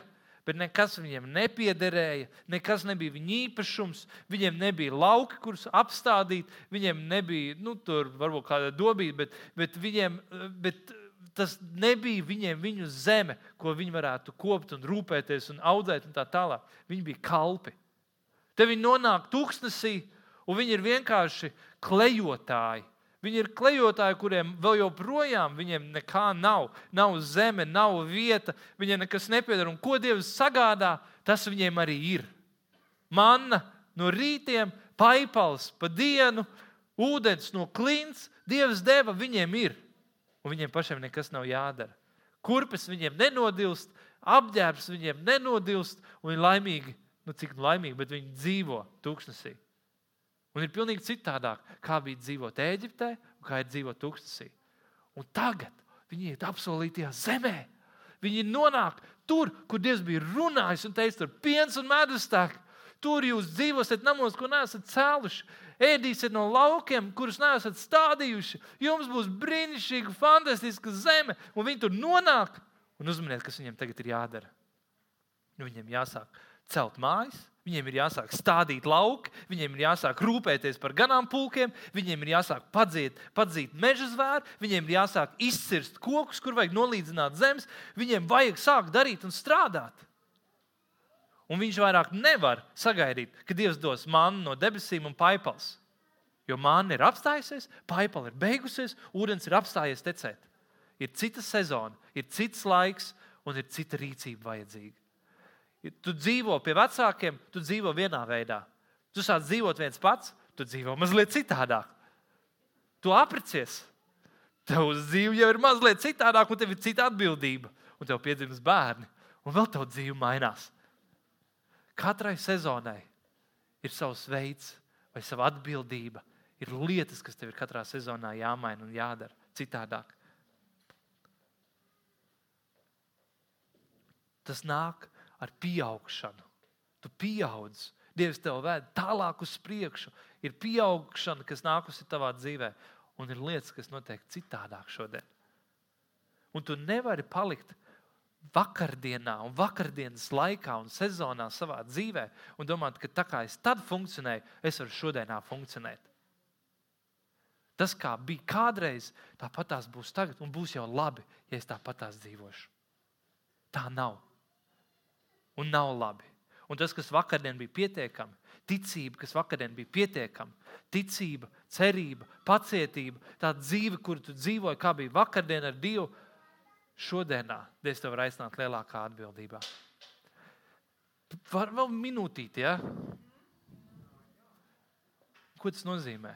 bet nekas viņiem nepiederēja, nekas nebija viņu īpašums. Viņiem nebija lauki, kurus apstādīt, viņiem nebija, nu, tur varbūt kāda dobība, bet, bet, viņiem, bet tas nebija viņiem viņu zeme, ko viņi varētu kopt un rūpēties un audzēt un tā tālāk. Viņi bija kalpi. Te viņi nonāk tūkstnesī, un viņi ir vienkārši klejotāji. Viņi ir klejotāji, kuriem vēl joprojām nekā nav. Nav zeme, nav vieta, viņiem nekas nepieder. Un ko Dievs sagādā, tas viņiem arī ir. Manna no rītiem, paipals pa dienu, ūdens no klints, Dievs deva viņiem ir un viņiem pašiem nekas nav jādara. Kurpes viņiem nenodilst, apģērbs viņiem nenodilst, un viņi laimīgi, nu cik laimīgi, bet viņi dzīvo tūkstnesī. Un ir pilnīgi citādāk, kā bija dzīvot Eģiptē un kā ir dzīvot tūkstnesī. Un tagad viņi ir apsolītajā zemē. Viņi nonāk tur, kur Dievs bija runājis un teicis, tur piens un medus tek. Tur jūs dzīvosiet namos, ko neesat cēluši ēdīsiet no laukiem, kurus neesat stādījuši. Jums būs brīnišķīga, fantastiska zeme, un viņi tur nonāk. Un uzmaniet, kas viņiem tagad ir jādara. Nu, viņiem jāsāk celt mājas, viņiem ir jāsāk stādīt lauku, viņiem ir jāsāk rūpēties par ganāmpulkiem, viņiem ir jāsāk padzīt, padzīt meža zvēru, viņiem ir jāsāk izcirst kokus, kur vajag nolīdzināt zemes, viņiem vajag sākt darīt un strādāt. Un viņš vairāk nevar sagaidīt, ka Dievs dos mannu no debesīm un paipals. Jo māna ir apstājusies, paipala ir beigusies, ūdens ir apstājies tecēt. Ir cita sezona, ir cits laiks un ir cita rīcība vajadzīga. Tu dzīvo pie vecākiem, tu dzīvo vienā veidā. Tu sāc dzīvot viens pats, tu dzīvo mazliet citādāk. Tu aprecies. Tev dzīve jau ir mazliet citādāk, un tev ir cita atbildība. Un tev piedzimst bērni, un vēl tev dzīve mainās. Katrai sezonai ir savs veids vai sava atbildība, ir lietas, kas tev ir katrā sezonā jāmaina un jādara citādāk. Tas nāk ar pieaugšanu. Tu pieaudz, Dievs tev ved tālāk uz priekšu. Ir pieaugšana, kas nākusi tavā dzīvē, un ir lietas, kas notiek citādāk šodien. Un tu nevari palikt vakardienā, un vakardienas laikā un sezonā savā dzīvē un domāt, ka tā kā es tad funkcionēju, es varu šodienā funkcionēt. Tas, kā bija kādreiz, tāpat tās būs tagad, un būs jau labi, ja es tāpat tās dzīvošu. Tā nav. Un nav labi. Un tas, kas vakardien bija pietiekami, ticība, kas vakardien bija pietiekama, ticība, cerība, pacietība, tā dzīve, kuru tu dzīvoji, kā bija vakardien ar Dievu, šodienā Dievs tev var aicināt lielākā atbildībā. Var vēl minūtīt, ja? Ko tas nozīmē?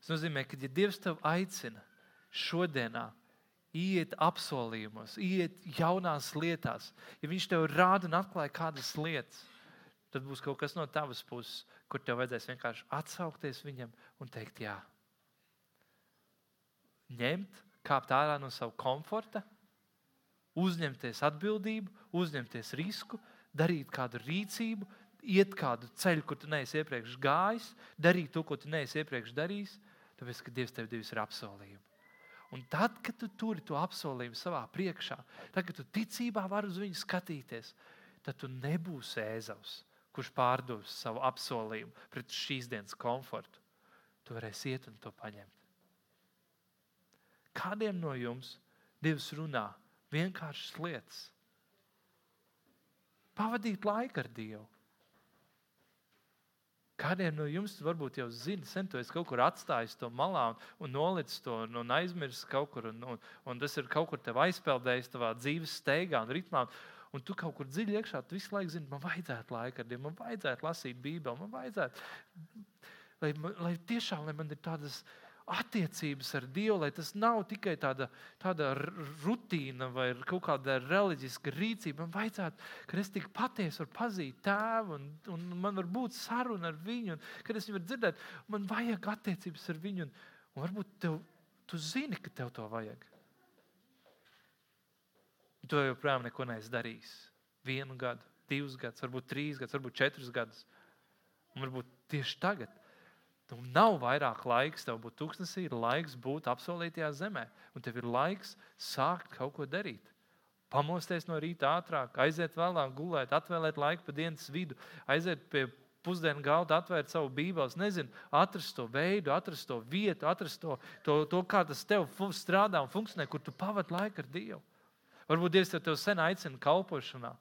Tas nozīmē, ka ja Dievs tev aicina šodienā iet apsolījumos, iet jaunās lietās, ja Viņš tev rāda un atklāja kādas lietas, tad būs kaut kas no tavas puses, kur tev vajadzēs vienkārši atsaukties viņam un teikt, jā. Ņemt, kāpt ārā no sava komforta, uzņemties atbildību, uzņemties risku, darīt kādu rīcību, iet kādu ceļu, kur tu neesi iepriekš gājis, darīt to, ko tu neesi iepriekš darījis, tāpēc, ka Dievs tev devis ir apsolījumi. Un tad, kad tu turi to apsolījumu savā priekšā, tad, kad tu ticībā vari uz viņu skatīties, tad tu nebūsi ēzavs, kurš pārdos savu apsolījumu pret šīs dienas komfortu. Tu varēsi iet un to paņemt. Kādiem no jums Dievs runā vienkāršas lietas? Pavadīt laiku ar Dievu Kādiem no jums varbūt jau zina, sen to es kaut kur atstāju to malā un, un nolicis to un, un aizmirsis kaut kur. Un, un, un tas ir kaut kur aizpeldējis tavā dzīves steigā un ritmā. Un tu kaut kur dziļi iekšā, tu visu laiku zini, man vajadzētu laiku ar Dievu, man vajadzētu lasīt Bībeli, man vajadzētu, lai, lai tiešām lai man ir tādas attiecības ar Dievu, lai tas nav tikai tāda, tāda rutīna vai kaut kāda reliģiska rīcība. Man vajadzētu, ka es tik patiesi varu pazīt tēvu, un, un man var būt saruna ar viņu, un kad es viņu varu dzirdēt, man vajag attiecības ar viņu. Un, un varbūt tev, tu zini, ka tev to vajag. Tu joprojām neko neesi darījis. Vienu gadu, divus gadus, varbūt trīs gadus, varbūt četrus gadus. Un varbūt tieši tagad Tev nav vairāk laiks, tev būtu tūkstnesī, ir laiks būt apsolītajā zemē. Un tev ir laiks sākt kaut ko darīt. Pamosties no rīta ātrāk, aiziet vēlāk, gulēt, atvēlēt laiku pa dienas vidu, aiziet pie pusdienu galda, atvērt savu bībeli, nezinu, atrast to veidu, atrast to vietu, atrast to, to, to kā tas tev strādā un funkcionē, kur tu pavadi laiku ar Dievu. Varbūt Dievs tev sen aicina kalpošanā.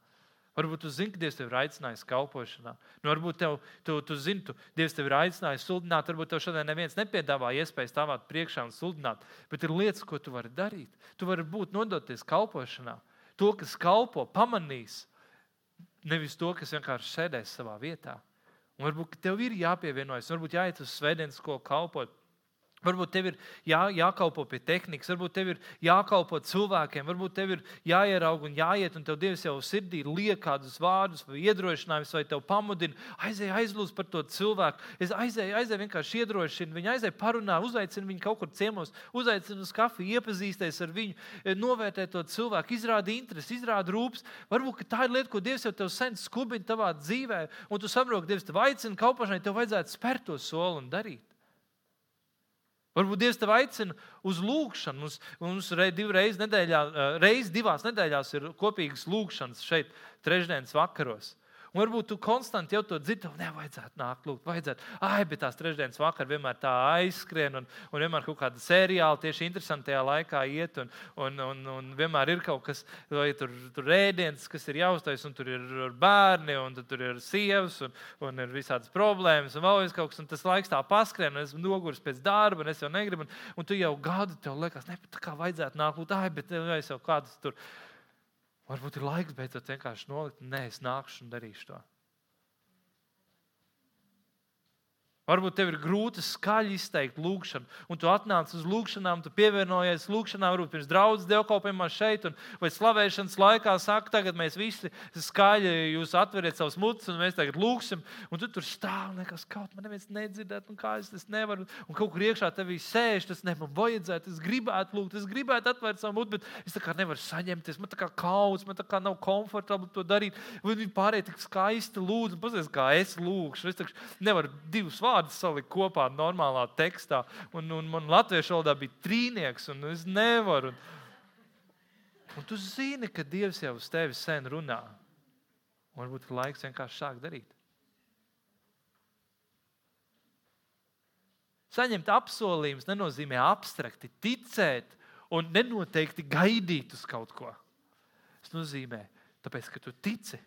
Varbūt tu zini, ka Dievs tevi ir aicinājis kalpošanā. Nu, varbūt tev, tu, tu zini, ka Dievs tevi ir aicinājis sludināt. Varbūt tev šodien neviens nepiedāvā iespēju stāvēt priekšā un sludināt. Bet ir lietas, ko tu vari darīt. Tu vari būt nodoties kalpošanā. To, kas kalpo, pamanīs. Nevis to, kas vienkārši sēdēs savā vietā. Un varbūt tev ir jāpievienojas, varbūt jāiet uz svētdienas skolu kalpot. Varbūt tev ir jā, jākalpo pie tehnikas, varbūt tev ir jākalpo cilvēkiem, varbūt tev ir jāierauga un jāiet, un tev Dievs jau sirdī liek kādus vārdus, vai iedrošinājumus, vai tev pamudina. Aizēj, aizlūdz par to cilvēku. Es aizēju, aizēju vienkārši iedrošinu viņu, aizēju parunā, uzaicinu viņu kaut kur ciemos, uzaicinu uz kafiju, iepazīsties ar viņu, eh, novērtēt to cilvēku, izrāda interesi, izrāda rūpes. Varbūt tā ir lieta, ko Dievs jau tev sen skubina tavā dzīvē, un tu saproti, ka Dievs tev aicina kalpošanai, tev vajadzētu spērt to soli un darīt. Varbūt Dievs tev aicina uz lūgšanu. Mums, mums reiz, nedēļā, reiz divās nedēļās ir kopīgas lūgšanas šeit, trešdienas vakaros. Un varbūt tu konstanti jau to dzirdi, tev nevajadzētu nākt lūgt, vajadzētu. Ai, bet tās trešdienas vakar vienmēr tā aizskrien, un, un vienmēr kaut kāda seriāla tieši interesantajā laikā iet, un, un, un, un vienmēr ir kaut kas, vai tur, tur rēdienas, kas ir jāuztais, un tur ir bērni, un tur ir sievas, un, un ir visādas problēmas, un vēl kaut kas, un tas laiks tā paskrien, un esmu noguris pēc darba, un es jau negribu, un, un tu jau gadu tev liekas, ne, tā kā vajadzētu nākt lūgt, ai, bet es jau kādus tur. Varbūt ir laiks beidzot vienkārši nolikt, nē, es nākšu un darīšu to. Varbūt tev ir grūti skaļi izteikt lūgšanu, un tu atnāc uz lūgšanām, tu pievienojies lūgšanām, varbūt pirms draudzes dievkalpojumā šeit, un, vai slavēšanas laikā saka, tagad mēs visi skaļi jūs atveriet savus mutes, un mēs tagad lūgsim, un tu tur stāv, un liekas, kaut man neviens nedzirdēt, un kā es tas nevaru, un kaut kur iekšā tevī sēž, tas ne man vajadzētu, es gribētu lūgt, es gribētu atvērt savu mutu, bet es tā kā nevaru saņemties, man tā kā kauns, man tā kā nav komfortabli to darīt, un viņi pārējie tik skaisti lūdz, un pasies, kā es lūgšu, es nevaru divus vārdus vārdus salikt kopā normālā tekstā. Un, un man latviešu valodā bija trīnieks, un es nevaru. Un tu zini, ka Dievs jau uz tevi sen runā. Un varbūt ir laiks vienkārši sākt darīt. Saņemt apsolījumus nenozīmē abstrakti ticēt un nenoteikti gaidīt uz kaut ko. Tas nozīmē, tāpēc, ka tu tici,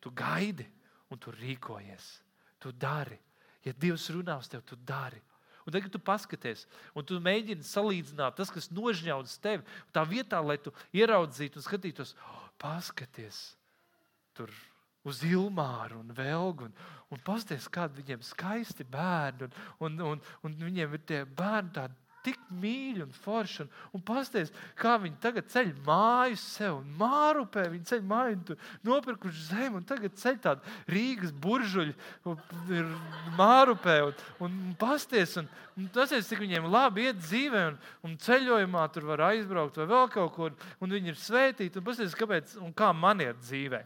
tu gaidi un tu rīkojies. Tu dari. Ja Dievs runā uz tevi, tu dari. Un tagad tu paskaties, un tu mēģini salīdzināt tas, kas nožņauts tevi. Tā vietā, lai tu ieraudzītu un skatītos, oh, paskaties tur uz Ilmāru un Velgu. Un, un paskaties, kādi viņiem skaisti bērni. Un, un, un, un viņiem ir tie bērni tādi tik mīļi un forši. Un, un pasties, kā viņi tagad ceļ māju sev, un mārupē viņi ceļ māju, un nopirkuši zemi, un tagad ceļ tādu Rīgas buržuļu, ir mārupē, un, un pasties, un, un tas ir, cik viņiem labi iet dzīvē, un, un ceļojumā tur var aizbraukt vai vēl kaut kur, un viņi ir svētīti, un pasties, kāpēc, un kā man iet dzīvē.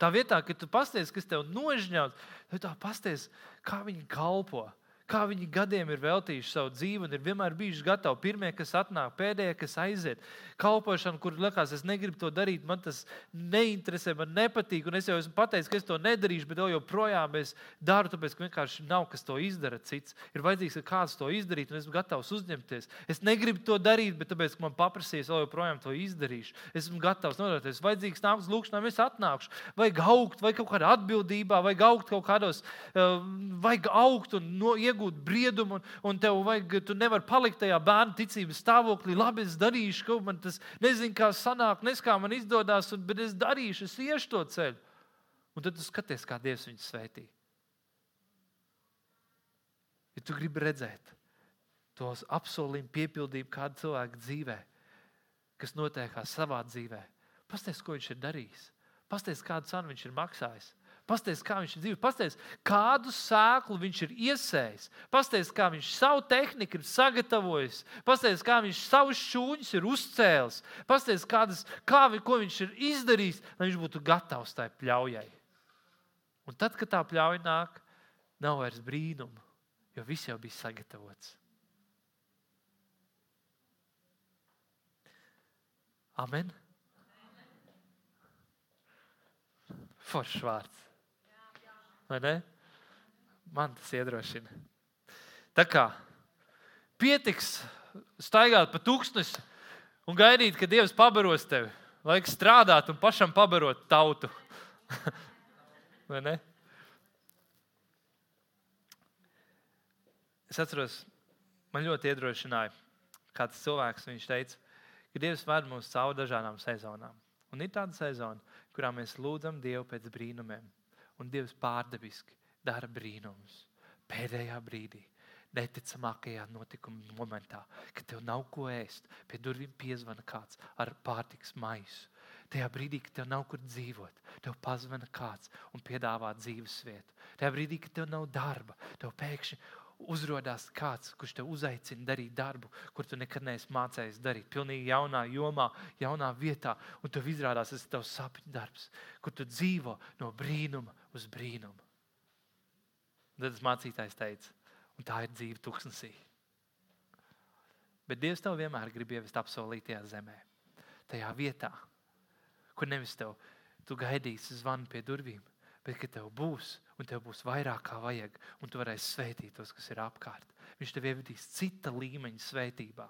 Tā vietā, ka tu pasties, kas tev nožņauts, tad tā pasties, kā viņi kalpo kā viņi gadiem ir veltījuši savu dzīvi un ir vienmēr bijuši gatavi. Pirmie, kas atnāk, pēdējie, kas aiziet. Kalpošana, kur liekas, es negribu to darīt, man tas neinteresē, man nepatīk. Un es jau esmu pateicis, ka es to nedarīšu, bet joprojām es daru, tāpēc ka vienkārši nav kas to izdara cits. Ir vajadzīgs, ka kāds to izdarītu, un esmu gatavs uzņemties. Es negribu to darīt, bet tāpēc, ka man paprasīs, vēl joprojām to izdarīšu. Es esmu gatavs nodoties. Vajadzīgs nākt uz lūgšanām, es atnākšu. Vajag augt, vai kaut kādā atbildībā, vai augt kaut kādos, uh, vajag augt un no, iegūt iegūt briedumu, un, un tev vajag, tu nevari palikt tajā bērnu ticības stāvoklī. Labi, es darīšu, kaut man tas nezinu, kā sanāk, nes kā man izdodas, un, bet es darīšu, es iešu to ceļu. Un tad tu skaties, kā Dievs viņu svētī. Ja tu gribi redzēt tos apsolījumu piepildību kāda cilvēka dzīvē, kas notiekās savā dzīvē, pastāstiet, ko viņš ir darījis. Pastāstiet, kādu cenu viņš ir maksājis. Pastāstiet, kā viņš ir dzīvojis, pastāstiet, kādu sēklu viņš ir iesējis, pastāstiet, kā viņš savu tehniku ir sagatavojis, pastāstiet, kā viņš savus šūņus ir uzcēlis, pastāstiet, kā vi, viņš ir izdarījis, lai viņš būtu gatavs tai pļaujai. Un tad, kad tā pļauja nāk, nav vairs brīnumu, jo viss jau bija sagatavots. Amen. Foršs vārds. Vai ne? Man tas iedrošina. Tā kā pietiks staigāt pa tūkstnesi un gaidīt, ka Dievs pabaros tevi. Vajag strādāt un pašam pabarot tautu. Vai ne? Es atceros, man ļoti iedrošināja kāds cilvēks. Viņš teica, ka Dievs ved mūs cauri dažādām sezonām. Un ir tāda sezona, kurā mēs lūdzam Dievu pēc brīnumiem un Dievs pārdabiski dara brīnumus. Pēdējā brīdī, neticamākajā notikuma momentā, kad tev nav ko ēst, pie durvīm piezvana kāds ar pārtiks maisu. Tajā brīdī, kad tev nav kur dzīvot, tev pazvana kāds un piedāvā dzīves vietu. Tajā brīdī, kad tev nav darba, tev pēkšņi uzrādās kāds, kurš te uzaicina darīt darbu, kur tu nekad neesi mācījies darīt. Pilnīgi jaunā jomā, jaunā vietā, un tev izrādās, tas ir tavs sapņu darbs, kur tu dzīvo no brīnuma uz brīnumu. Tad tas mācītājs teica, un tā ir dzīve tuksnesī. Bet Dievs tev vienmēr grib ievest apsolītajā zemē, tajā vietā, kur nevis tev tu gaidīsi zvanu pie durvīm, bet ka tev būs, un tev būs vairāk kā vajag, un tu varēsi svētīt tos, kas ir apkārt. Viņš tev ievedīs cita līmeņa svētībā.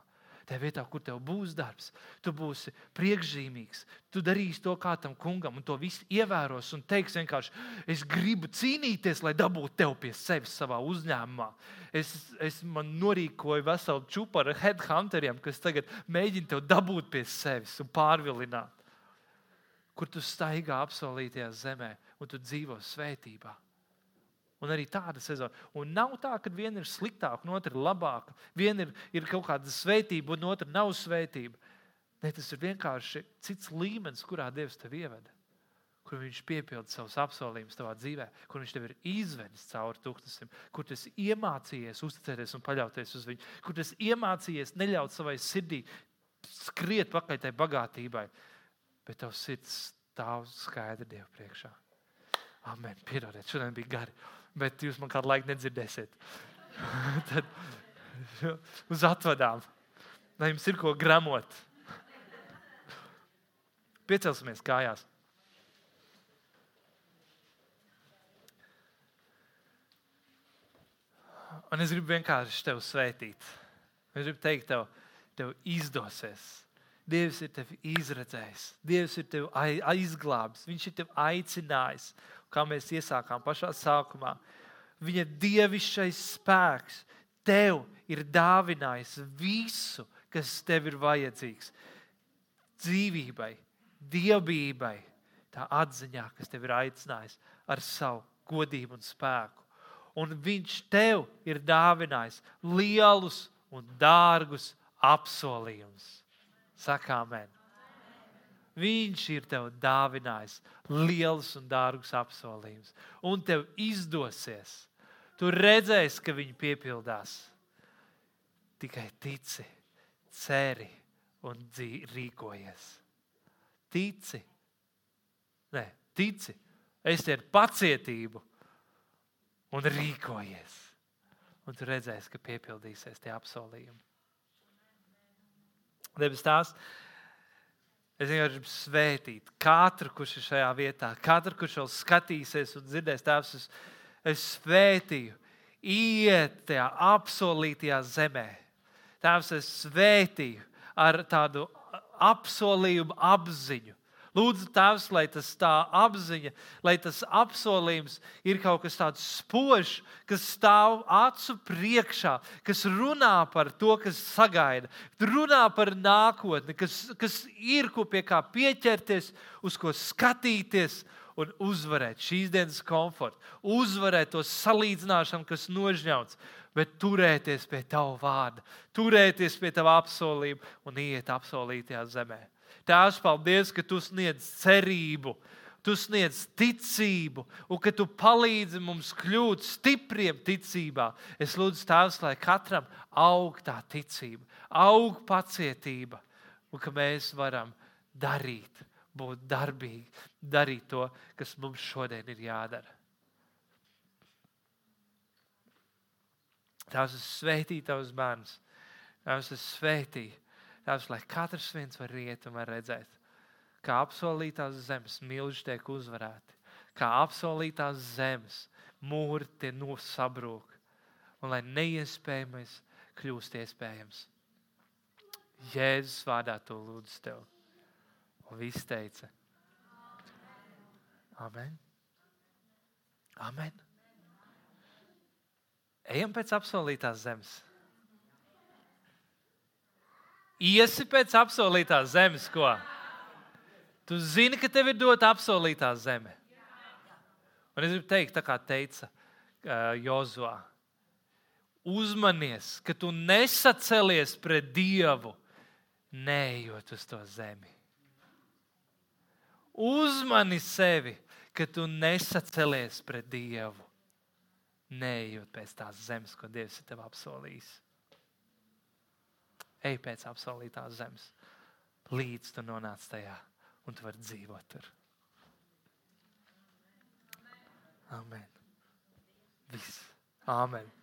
Tajā vietā, kur tev būs darbs, tu būsi priekšzīmīgs. Tu darīsi to kā tam kungam, un to viss ievēros. Un teiks vienkārši, es gribu cīnīties, lai dabūtu tevi pie sevis savā uzņēmumā. Es, es man norīkoju veselu čūpu ar headhunteriem, kas tagad mēģina tevi dabūt pie sevis un pārvilināt. Kur tu staigā apsolītajā zemē un tu dzīvo svētībā. Un arī tāda sezona. Un nav tā, ka viena ir sliktāka, un otra ir labāka. Viena ir, ir kaut kāda svētība, un otra nav svētība. Ne, tas ir vienkārši cits līmenis, kurā Dievs tevi ievada. Kur viņš piepilda savus apsolījumus tavā dzīvē, kur viņš tev ir izvedis cauri tūkstošiem, kur tas iemācījies uzticēties un paļauties uz viņu, kur tas iemācījies neļaut savai sirdī skriet pakaļ tai bagātībai, bet tavs sirds stāv skaidri Dievu priekšā. Amen. Piedodiet, šodien bija gari bet jūs man kādu laiku nedzirdēsiet. Tad uz atvadām, lai jums ir ko gramot. Piecelsimies kājās. Un es gribu vienkārši tevi svētīt. Es gribu teikt, tev, tev izdosies. Dievs ir tevi izredzējis, Dievs ir tevi aizglābis, Viņš ir tevi aicinājis kā mēs iesākām pašā sākumā. Viņa dievišķais spēks tev ir dāvinājis visu, kas tev ir vajadzīgs. Dzīvībai, dievbijai, tā atziņā, kas tev ir aicinājis ar savu godību un spēku. Un viņš tev ir dāvinājis lielus un dārgus apsolījumus. Sakām, amen. Viņš ir tev dāvinājis lielus un dārgus apsolījumus, un tev izdosies. Tu redzēsi, ka viņi piepildās. Tikai tici, ceri un rīkojies. Tici, Nē, tici, es te ar pacietību un rīkojies. Un tu redzēsi, ka piepildīsies tie apsolījumi. Debes tās, Es vienkārši gribu svētīt katru, kurš ir šajā vietā, katru, kurš vēl skatīsies un dzirdēs tēvs. Es, es svētīju, iet tajā apsolītajā zemē. Tēvs, es svētīju ar tādu apsolījumu apziņu, Lūdzu, Tēvs, lai tas tā apziņa, lai tas apsolījums ir kaut kas tāds spožs, kas stāv acu priekšā, kas runā par to, kas sagaida, runā par nākotni, kas, kas ir ko pie kā pieķerties, uz ko skatīties un uzvarēt šīs dienas komfortu, uzvarēt to salīdzināšanu, kas nožņauts, bet turēties pie tava vārda, turēties pie tava apsolījuma un iet apsolītajā zemē. Tēvs, paldies, ka tu sniedz cerību, tu sniedz ticību, un ka tu palīdzi mums kļūt stipriem ticībā. Es lūdzu, Tēvs, lai katram aug tā ticība, aug pacietība, un ka mēs varam darīt, būt darbīgi, darīt to, kas mums šodien ir jādara. Tēvs, es sveitīju tavus bērnus. Tēvs, es sveitīju Tēvs, lai katrs viens var iet un var redzēt, kā apsolītās zemes milži tiek uzvarēti, kā apsolītās zemes mūri tie nosabrūk, un lai neiespējamais kļūst iespējams. Jēzus vārdā to lūdzu tev. Un viss teica: Amen. Amen. Ejam pēc apsolītās zemes iesi pēc apsolītās zemes, ko? Tu zini, ka tev ir dota apsolītā zeme. Un es gribu teikt, kā teica uh, Jozua, uzmanies, ka tu nesacelies pret Dievu, neejot uz to zemi. Uzmani sevi, ka tu nesacelies pret Dievu, neejot pēc tās zemes, ko Dievs ir tev apsolījis. Ej pēc apsolītās zemes, līdz tu nonāc tajā un tu vari dzīvot tur. Amen. Viss. Amen.